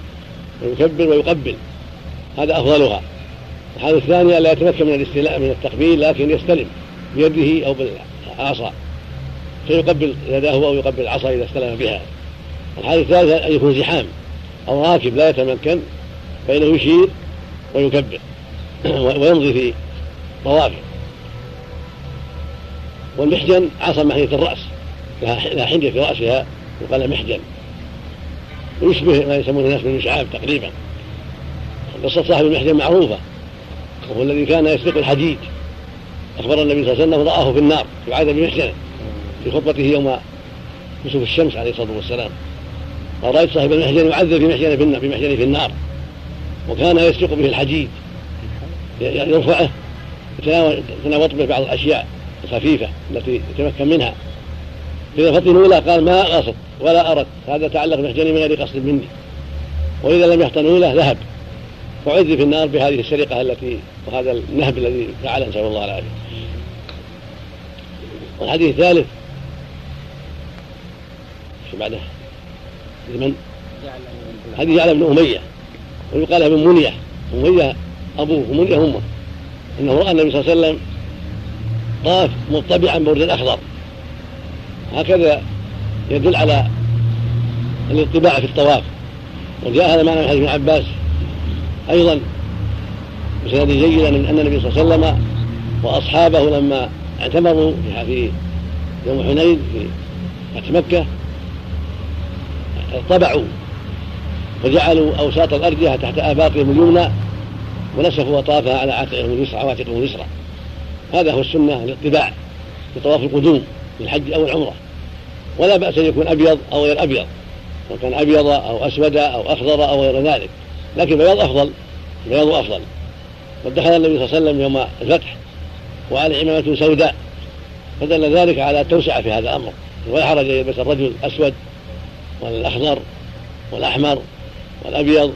ويكبر ويقبل. هذا أفضلها. الحالة الثانية لا يتمكن من الاستلاء من التقبيل لكن يستلم بيده أو بالعصا. فيقبل يداه أو يقبل العصا إذا استلم بها. الحالة الثالثة أن يكون زحام أو راكب لا يتمكن فإنه يشير ويكبر ويمضي في طوافه. والمحجن عصا محنية الرأس لها حنية في رأسها يقال محجن. ويشبه ما يسمونه الناس بالمشعاب تقريبا. قصة صاحب المحجن معروفة وهو الذي كان يسبق الحديد. أخبر النبي صلى الله عليه وسلم رآه في النار يعاذ بمحجنه في خطبته يوم كسوف الشمس عليه الصلاة والسلام. قال رأيت صاحب المحجن يعذب في محجنه في النار في النار. وكان يسبق به الحديد. يرفعه يتناوط به بعض الأشياء الخفيفة التي يتمكن منها. إذا فطنوا له قال ما قصد ولا أردت هذا تعلق بمحجني من غير قصد مني. وإذا لم يحتنوا له ذهب. وعذب في النار بهذه السرقة التي وهذا النهب الذي فعله نسأل الله العافية. والحديث الثالث. شو بعده لمن؟ حديث على ابن أمية. ويقال ابن منية. أمية أبوه ومنية أمه. أنه رأى النبي صلى الله عليه وسلم طاف مطبعا بورد الأخضر. هكذا يدل على الاطباع في الطواف. وجاء هذا معنى من حديث ابن عباس أيضا بسند جيد أن النبي صلى الله عليه وسلم وأصحابه لما اعتمروا في يوم حنين في فتح مكة طبعوا وجعلوا أوساط الأرجحة تحت آباطهم اليمنى ونسفوا وطافها على عاتقهم اليسرى عواتقهم اليسرى. هذا هو السنة الاطباع في طواف القدوم. للحج أو العمرة. ولا بأس أن يكون أبيض أو غير أبيض سواء كان أبيض أو أسود أو أخضر أو غير ذلك. لكن بياض أفضل بياض أفضل. ودخل النبي صلى الله عليه وسلم يوم الفتح وعلى عمامة سوداء فدل ذلك على التوسعة في هذا الأمر. ولا حرج أن يلبس الرجل الأسود والأخضر والأحمر والأبيض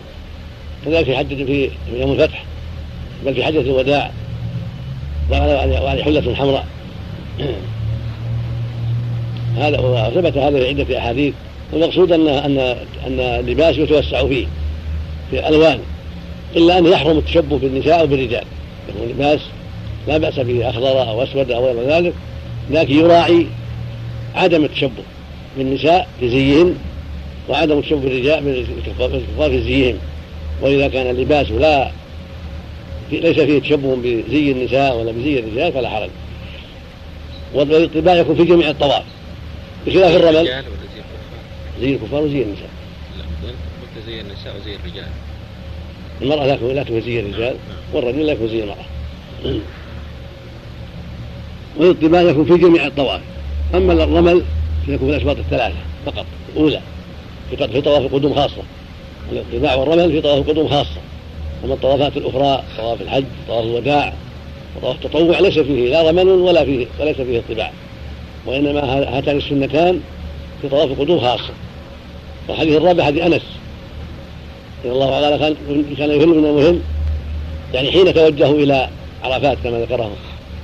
كذلك في حجة في يوم الفتح بل في حجة الوداع وعلى حلة حمراء. هذا وثبت هذا في عدة أحاديث والمقصود أن أن أن اللباس يتوسع فيه في الألوان إلا أنه يحرم التشبه بالنساء أو بالرجال. يكون لباس لا بأس به أخضر أو أسود أو غير ذلك لكن يراعي عدم التشبه بالنساء في زيهن وعدم التشبه بالرجال بالكفار في زيهم وإذا كان اللباس لا ليس فيه تشبه بزي النساء ولا بزي الرجال فلا حرج. والاطباع يكون في جميع الطواف. بخلاف الرمل زي الكفار وزي النساء. زي النساء وزي الرجال. المرأة لا تكون لا زي الرجال والرجل لا يكون زي المرأة. والاطباع يكون في جميع الطوائف. أما الرمل فيكون في الأشواط الثلاثة فقط الأولى. في طواف القدوم خاصة. الاطباع والرمل في طواف القدوم خاصة. أما الطوافات الأخرى طواف الحج طواف الوداع وطواف التطوع ليس فيه لا رمل ولا فيه وليس فيه اطباع وإنما هاتان السنتان في طواف القدوم خاصة. والحديث الرابع حديث أنس. رضي الله عنه كان كان يهل من المهم يعني حين توجهوا إلى عرفات كما ذكره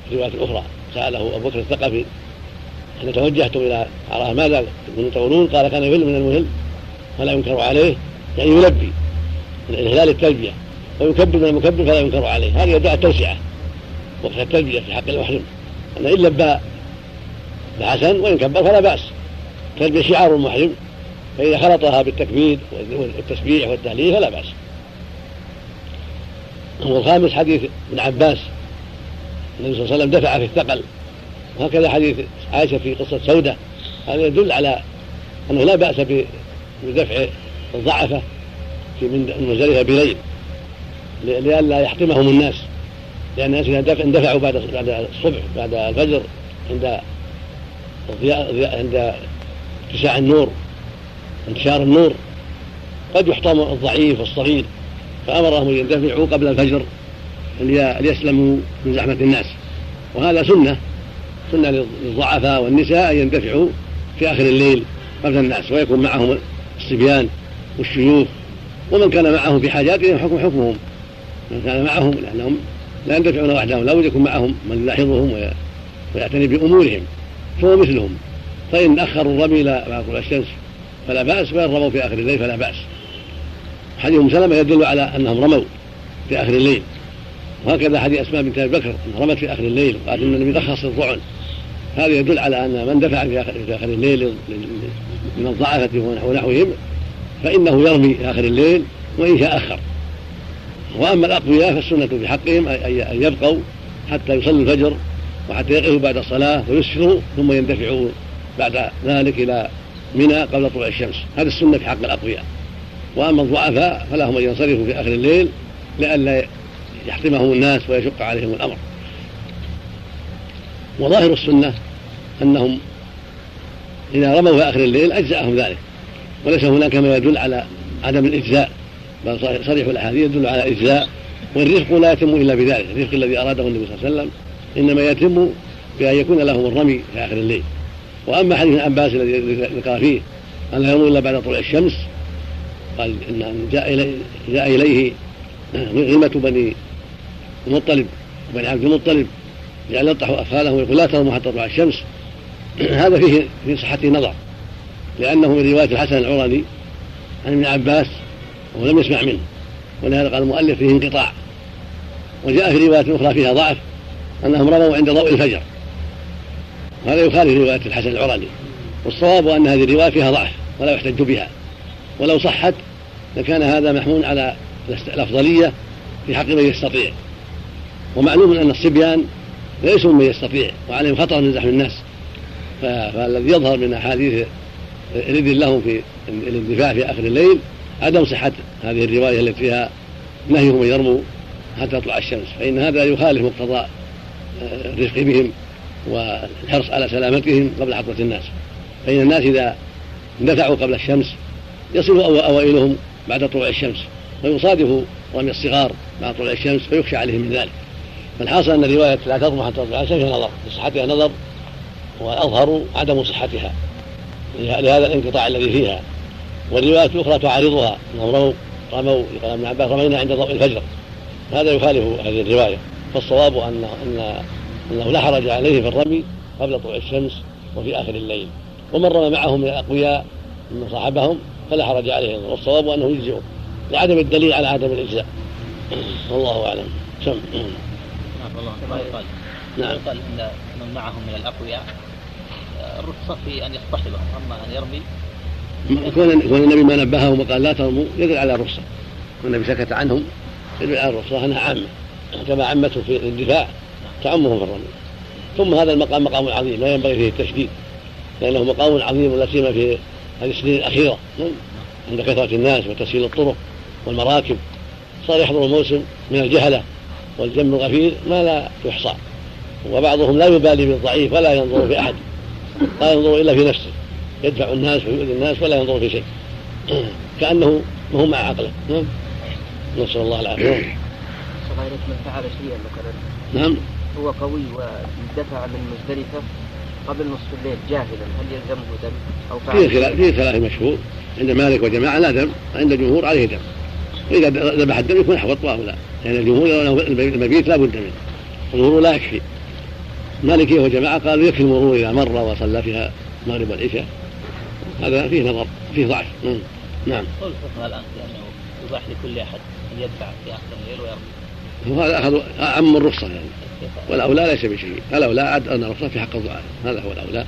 في رواية أخرى سأله أبو بكر الثقفي حين توجهتم إلى عرفات ماذا تقولون؟ قال كان يهل من المهم فلا ينكر عليه يعني يلبي من إهلال التلبية. ويكبر من المكبر فلا ينكر عليه. هذه يدعى التوسعة وقت التلبية في حق المحرم أن إن لبى فحسن وإن كبر فلا بأس. التلبية شعار المحرم فإذا خلطها بالتكبير والتسبيح والتهليل فلا بأس. والخامس حديث ابن عباس. النبي صلى الله عليه وسلم دفع في الثقل. وهكذا حديث عائشة في قصة سودة. هذا يدل على أنه لا بأس بدفع الضعفة في من المزدلفة بليل. لئلا يحطمهم الناس. لأن الناس إذا اندفعوا بعد بعد الصبح بعد الفجر عند عند اتساع النور انتشار النور. قد يحطم الضعيف والصغير فأمرهم أن يندفعوا قبل الفجر ليسلموا من زحمة الناس. وهذا سنة سنة للضعفاء والنساء أن يندفعوا في آخر الليل قبل الناس ويكون معهم الصبيان والشيوخ. ومن كان معهم في حاجاتهم حكم حكمهم. من كان معهم لأنهم لا يندفعون وحدهم لا يكون معهم من يلاحظهم ويعتني بأمورهم. فهو مثلهم. فإن أخروا الرمي إلى بعد طلوع الشمس فلا بأس وإن رموا في آخر الليل فلا بأس. حديث أم سلمة يدل على أنهم رموا في آخر الليل. وهكذا حديث أسماء بنت أبي بكر رمت في آخر الليل وقالت أن النبي رخص الضعن هذا يدل على أن من دفع في آخر الليل من الضعفة ونحوهم فإنه يرمي في آخر الليل وإن شاء أخر. وأما الأقوياء فالسنة في حقهم أن يبقوا حتى يصلوا الفجر وحتى يقفوا بعد الصلاة ويسفروا ثم يندفعوا بعد ذلك إلى منى قبل طلوع الشمس. هذه السنة في حق الأقوياء. وأما الضعفاء فلهم أن ينصرفوا في آخر الليل لئلا يحطمهم الناس ويشق عليهم الأمر. وظاهر السنة أنهم إذا رموا في آخر الليل أجزأهم ذلك. وليس هناك ما يدل على عدم الإجزاء بل صريح الأحاديث يدل على إجزاء والرفق لا يتم إلا بذلك الرفق الذي أراده النبي صلى الله عليه وسلم. إنما يتم بأن يكون لهم الرمي في آخر الليل. وأما حديث عباس الذي ذكر فيه أن لا يرموا إلا بعد طلوع الشمس قال إن جاء إليه, جاء إليه غيمة بني المطلب بني عبد المطلب جعل يلطح أطفالهم ويقول لا ترموا حتى تطلع الشمس. هذا فيه في صحته نظر لأنه من رواية الحسن العرني عن ابن عباس وهو لم يسمع منه ولهذا قال المؤلف فيه انقطاع. وجاء في رواية أخرى فيها ضعف أنهم رموا عند ضوء الفجر. وهذا يخالف رواية الحسن العرني والصواب أن هذه الرواية فيها ضعف ولا يحتج بها. ولو صحت لكان هذا محمول على الأفضلية في حق من يستطيع. ومعلوم أن الصبيان ليسوا من يستطيع وعليهم خطر من زحم الناس. فالذي يظهر من أحاديث الإذن لهم في الاندفاع في آخر الليل عدم صحة هذه الرواية التي فيها نهيهم أن يرموا حتى تطلع الشمس. فإن هذا يخالف مقتضى الرفق بهم والحرص على سلامتهم قبل حضرة الناس. فإن الناس إذا اندفعوا قبل الشمس يصل أوائلهم بعد طلوع الشمس ويصادف رمي الصغار بعد طلوع الشمس فيخشى عليهم من ذلك. فالحاصل أن رواية لا تطمح حتى تطلع الشمس نظر في صحتها نظر والأظهر عدم صحتها لهذا الانقطاع الذي فيها. والروايات الأخرى تعارضها أنهم رموا رموا قال ابن عباس رمينا عند ضوء الفجر. هذا يخالف هذه الرواية. فالصواب أن أن أنه لا حرج عليه في الرمي قبل طلوع الشمس وفي آخر الليل. ومن رمى معهم من الأقوياء من صاحبهم فلا حرج عليه. والصواب أنه يجزئه لعدم الدليل على عدم الإجزاء. والله أعلم. سم نعم يقال نعم. يقال أن من معهم من الأقوياء الرخصة في أن يصطحبهم أما أن يرمي. كون كون النبي ما نبههم وقال لا ترموا يدل على الرخصة. والنبي سكت عنهم يدل على الرخصة أنها عامة كما عمته في الدفاع تعمهم في الرمي. ثم هذا المقام مقام عظيم لا ينبغي فيه التشديد لأنه مقام عظيم لا سيما في هذه السنين الأخيرة. نعم. عند كثرة الناس وتسهيل الطرق والمراكب. صار يحضر الموسم من الجهلة والجم الغفير ما لا يحصى. وبعضهم لا يبالي بالضعيف ولا ينظر في أحد. لا ينظر إلا في نفسه. يدفع الناس ويؤذي الناس ولا ينظر في شيء. كأنه ما هو مع عقله. نعم. نسأل الله العافية. من فعل شيئا مثلا؟ نعم. هو قوي واندفع من مزدلفة قبل نصف الليل جاهلا. هل يلزمه دم أو فعل؟ فيه خلاف فيه خلاف مشهور. عند مالك وجماعة لا دم. عند الجمهور عليه دم. وإذا ذبح الدم يكون أحوط الله لا يعني الجمهور المبيت لا بد منه. المرور لا يكفي. مالكية وجماعة قالوا يكفي المرور إذا مر وصلى فيها المغرب والعشاء. هذا فيه نظر. فيه ضعف. نعم, نعم. قول الفقهاء الآن بأنه يباح لكل أحد أن يدفع في آخر الليل ويرمي. وهذا أخذ أعم الرخصة يعني. والأولى ليس بشيء. الأولى أن الرخصة في حق الضعاف. هذا هو الأولى.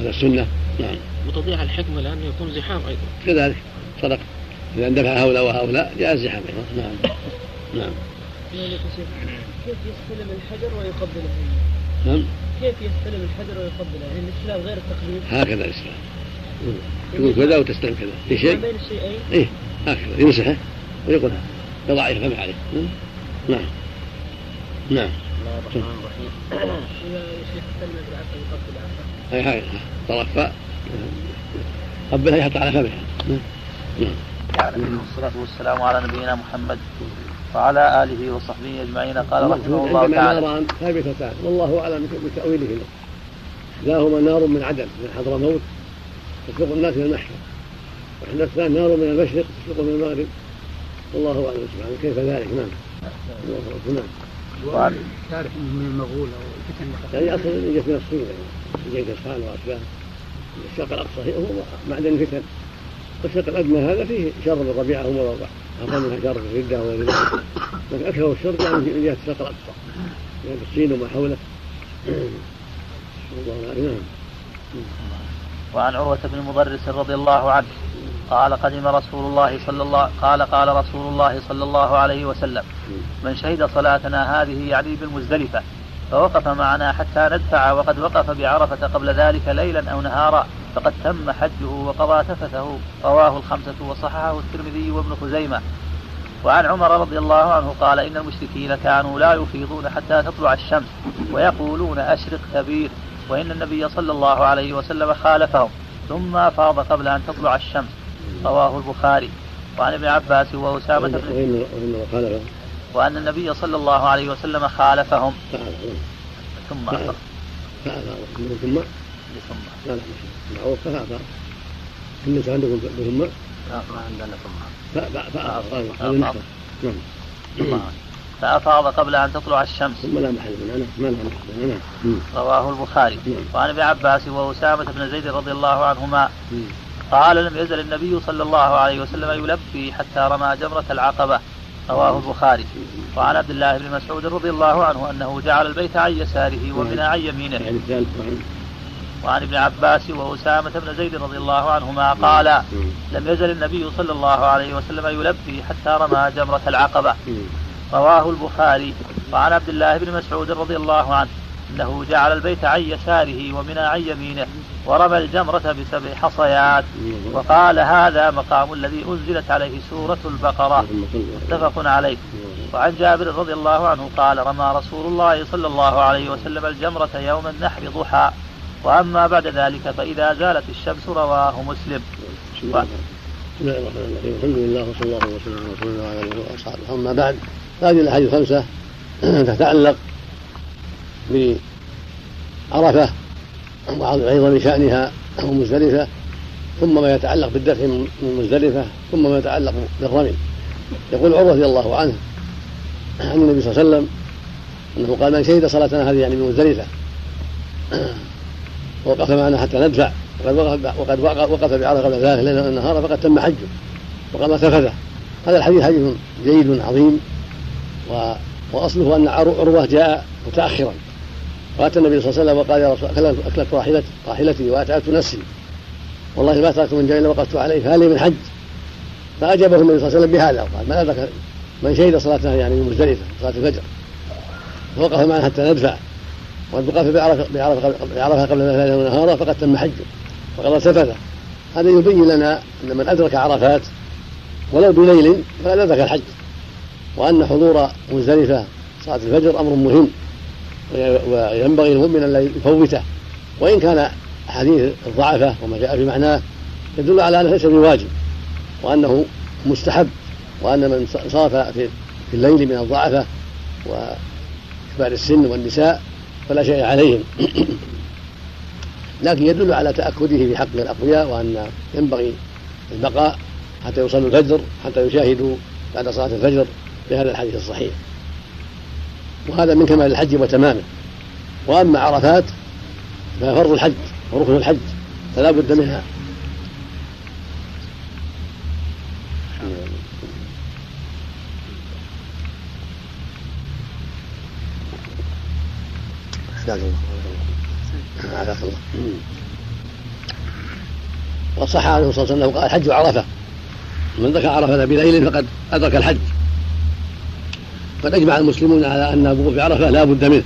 هذا السنة. نعم. وتضيع الحكمة لأنه يكون زحام أيضا. كذلك. صدق. إذا اندفع هؤلاء وهؤلاء جاء الزحام أيضا. نعم. نعم. كيف يستلم الحجر ويقبله؟ نعم. كيف يستلم الحجر ويقبله؟ يعني الاستلام غير التقليد. هكذا الإسلام. تقول كذا وتستلم كذا. في شيء؟ بين الشيئين إيه هكذا. يمسحه ويقولها. يضع يفهم عليه. نعم. نعم. الله الرحمن الرحيم هاي هاي طرف قبلها يحط على فمها نعم. والصلاة والسلام على نبينا محمد وعلى آله وصحبه أجمعين. قال رحمه الله تعالى. ناران ثابتتان والله أعلم بتأويلهما إحداهما نار من عدن من حضرموت تسلق الناس إلى المحشر. وإحدى الثاني نار من المشرق تسلق من المغرب. والله أعلم. سبحانه كيف ذلك؟ نعم. الله نعم. تعرف من المغول أو الفتن يعني أصلا جت من الصين يعني جنكيز خان واشباه الشرق الأقصى هو معدن الفتن. والشرق الادنى هذا فيه شر من ربيعه ومربع أقل منها شر في الردة وغير ذلك. لكن أكثر الشر يعني من جهة الشرق الأقصى. يعني الصين وما حوله. الله أعلم. نعم وعن عروة بن مضرس رضي الله عنه. قال قدم رسول الله صلى الله قال قال رسول الله صلى الله عليه وسلم. من شهد صلاتنا هذه يعني بالمزدلفة. فوقف معنا حتى ندفع وقد وقف بعرفة قبل ذلك ليلا أو نهارا. فقد تم حجه وقضى تفثه. رواه الخمسة وصححه الترمذي وابن خزيمة. وعن عمر رضي الله عنه قال إن المشركين كانوا لا يفيضون حتى تطلع الشمس ويقولون أشرق كبير. وإن النبي صلى الله عليه وسلم خالفهم. ثم أفاض قبل أن تطلع الشمس. رواه البخاري. وعن ابن عباس وأسامة بن وأن النبي صلى الله عليه وسلم خالفهم. ثم فعل ثم ثم معروف فعل النساء عندكم ثم ما عندنا ثم. فأفاض نعم. فأفاض قبل أن تطلع الشمس. ثم لا محل. منها ما لا محل. منها نعم رواه البخاري. نعم. وعن ابن عباس وأسامة بن زيد رضي الله عنهما. قال لم يزل النبي صلى الله عليه وسلم يلبي حتى رمى جمرة العقبة. رواه البخاري. وعن عبد الله بن مسعود رضي الله عنه أنه جعل البيت عن يساره ومنى عن يمينه. يعني وعن ابن عباس وأسامة بن زيد رضي الله عنهما قال لم يزل النبي صلى الله عليه وسلم يلبي حتى رمى جمرة العقبة. رواه البخاري. وعن عبد الله بن مسعود رضي الله عنه أنه جعل البيت عن يساره ومنى عن يمينه ورمى الجمرة بسبع حصيات. وقال هذا مقام الذي أنزلت عليه سورة البقرة. متفق عليه. وعن جابر رضي الله عنه قال رمى رسول الله صلى الله عليه وسلم الجمرة يوم النحر ضحى. وأما بعد ذلك فإذا زالت الشمس رواه مسلم. بسم الله الرحمن الرحيم الحمد لله وصلى الله وسلم على رسول الله وعلى آله وأصحابه. أما بعد هذه الأحاديث الخمسة تتعلق بعرفه وعظم شأنها ومزدلفه ثم ما يتعلق بالدفع من مزدلفة ثم ما يتعلق بالرمي. يقول عمر رضي الله عنه عن النبي صلى الله عليه وسلم أنه قال من شهد صلاتنا هذه يعني بمزدلفه وقف معنا حتى ندفع. وقد وقف وقد وقف بعرفة قبل ذلك ليلا والنهار فقد تم حجه. وقام تفذه هذا الحديث حديث جيد عظيم و... وأصله أن عروة جاء متاخرا. وآتى النبي صلى الله عليه وسلم وقال يا رسول اكلت راحلتي راحلتي واتعبت نفسي. والله ما تركت من جاء وقفت عليه فهل من حج؟ فأجابه النبي صلى الله عليه وسلم بهذا. وقال ما أدرك من شهد صلاتها يعني من مزدلفة صلاة الفجر. فوقف معنا حتى ندفع وقد بعرفه بعرفة قبل ليلا ونهارا فقد تم حجه وقد سفله هذا يبين لنا أن من أدرك عرفات ولو بليل فلا ذاك الحج. وأن حضور مزدلفة صلاة الفجر أمر مهم. وينبغي المؤمن أن لا يفوته. وإن كان حديث الضعفة وما جاء في معناه يدل على أنه ليس بواجب وأنه مستحب وأن من صاف في الليل من الضعفة وكبار السن والنساء فلا شيء عليهم. لكن يدل على تأكده في حق الأقوياء وأن ينبغي البقاء حتى يصلوا الفجر حتى يشاهدوا بعد صلاة الفجر بهذا الحديث الصحيح. وهذا من كمال الحج وتمامه. وأما عرفات ففرض الحج وركن الحج فلا بد منها. الله وصح عنه صلى الله عليه وسلم قال الحج عرفة. من ذكر عرفة بليل فقد أدرك الحج. قد أجمع المسلمون على أن الوقوف بعرفه لا بد منه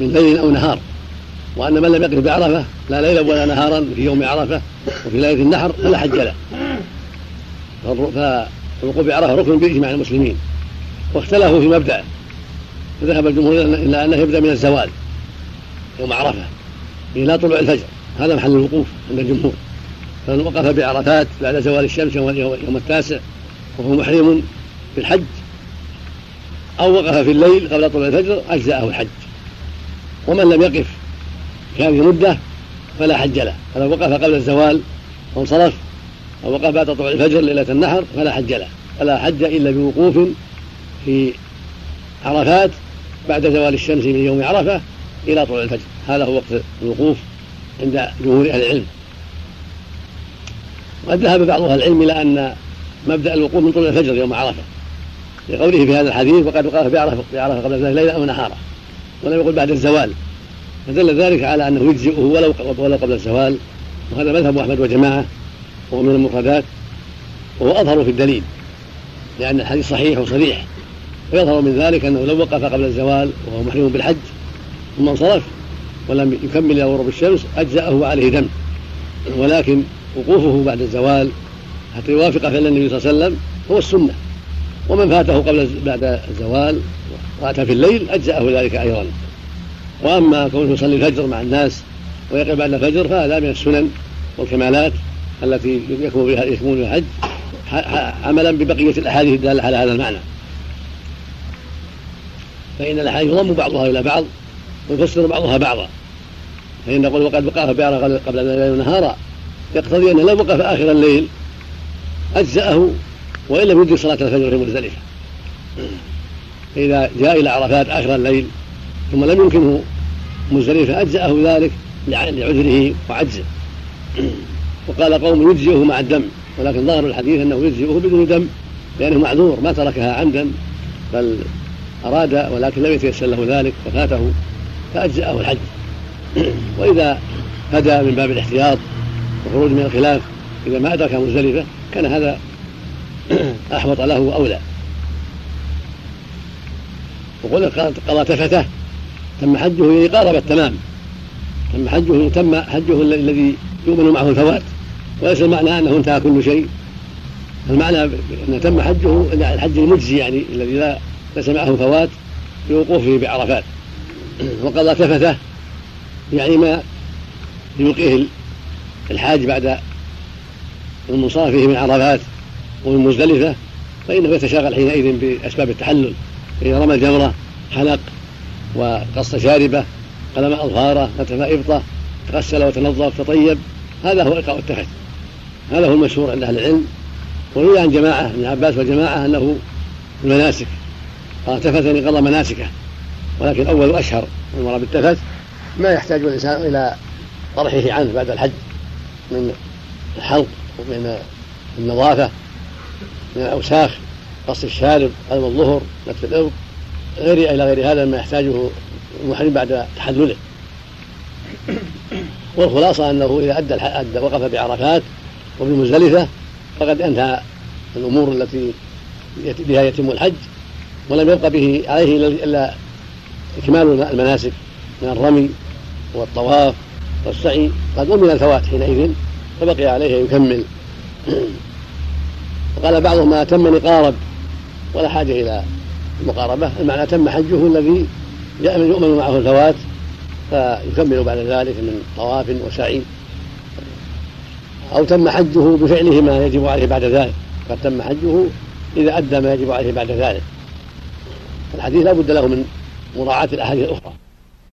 من ليل أو نهار. وأن من لم يقف بعرفه لا ليلا ولا نهارا في يوم عرفة وفي ليلة النحر فلا حج له. فالوقوف بعرفه ركن بإجماع المسلمين. واختلفوا في مبدأه. فذهب الجمهور إلى أنه يبدأ من الزوال يوم عرفة إلى طلوع الفجر. هذا محل الوقوف عند الجمهور. فمن وقف بعرفات بعد زوال الشمس يوم التاسع وهو محرم بالحج أو وقف في الليل قبل طلوع الفجر أجزأه الحج. ومن لم يقف في هذه المدة فلا حج له. فلو وقف قبل الزوال وانصرف أو وقف بعد طلوع الفجر ليلة النحر فلا حج له. فلا حج إلا بوقوف في عرفات بعد زوال الشمس من يوم عرفة إلى طلوع الفجر. هذا هو وقت الوقوف عند جمهور أهل العلم. وقد ذهب بعض أهل العلم إلى أن مبدأ الوقوف من طلوع الفجر يوم عرفة. لقوله في هذا الحديث وقد وقف بعرفه بعرفه قبل ذلك ليلا أو نهارا. ولم يقل بعد الزوال. فدل ذلك على أنه يجزئه ولو ولو قبل الزوال. وهذا مذهب أحمد وجماعة وهو من المفردات وهو أظهر في الدليل لأن الحديث صحيح وصريح. ويظهر من ذلك أنه لو وقف قبل الزوال وهو محرم بالحج ثم انصرف ولم يكمل إلى غروب الشمس أجزأه وعليه دم ولكن وقوفه بعد الزوال حتى يوافق فعل النبي صلى الله عليه وسلم هو السنة. ومن فاته قبل بعد الزوال وأتى في الليل أجزأه ذلك أيضا. وأما كونه يصلي الفجر مع الناس ويقف بعد الفجر فهذا من السنن والكمالات التي يكمل بها يكمل الحج عملا ببقية الأحاديث الدالة على هذا المعنى. فإن الأحاديث يضم بعضها إلى بعض ويفسر بعضها بعضا. فإن نقول وقد وقف بعرف قبل الليل نهارا يقتضي أنه لو وقف آخر الليل أجزأه وإن لم يدرك صلاة الفجر في مزدلفة. فإذا جاء إلى عرفات آخر الليل ثم لم يمكنه مزدلفة أجزأه ذلك لعذره وعجزه. وقال قوم يجزئه مع الدم ولكن ظاهر الحديث أنه يجزئه بدون دم لأنه معذور ما تركها عمدا بل أراد ولكن لم يتيسر له ذلك وفاته فأجزأه الحج. وإذا هدى من باب الاحتياط والخروج من الخلاف إذا ما أدرك مزدلفة كان هذا أحوط له وأولى وقل قضى تفته تم حجه يعني قارب التمام. تم حجه تم حجه الذي يؤمن معه الفوات وليس المعنى أنه انتهى كل شيء. المعنى أن تم حجه الحج المجزي يعني الذي لا ليس معه فوات بوقوفه بعرفات. وقضى تفته يعني ما يلقيه الحاج بعد منصرفه من عرفات ومن مزدلفة فإنه يتشاغل حينئذ بأسباب التحلل فإذا رمى الجمرة حلق وقص شاربة قلم أظفاره نتف إبطة تغسل وتنظف تطيب هذا هو إلقاء التفت هذا هو المشهور عند أهل العلم. وروي عن جماعة ابن عباس وجماعة أنه المناسك قال تفت يعني قضى مناسكة. ولكن أول أشهر المراد بالتفت ما يحتاج الإنسان إلى طرحه عنه بعد الحج من الحلق ومن النظافة. من الأوساخ قص الشارب قلم الظهر نتف الإرض غير إلى غير هذا ما يحتاجه المحرم بعد تحلله. والخلاصة أنه إذا أدى, أدى وقف بعرفات وبمزدلفة فقد انتهى الأمور التي بها يتم الحج ولم يبق به عليه إلا إكمال المناسك من الرمي والطواف والسعي قد أمن الفوات حينئذ فبقي عليه أن يكمل. وقال بعضهم ما تم نقارب ولا حاجة إلى المقاربة المعنى تم حجه الذي يؤمن معه الفوات فيكمل بعد ذلك من طواف وسعي. أو تم حجه بفعله ما يجب عليه بعد ذلك قد تم حجه إذا أدى ما يجب عليه بعد ذلك. الحديث لا بد له من مراعاة الأحاديث الأخرى.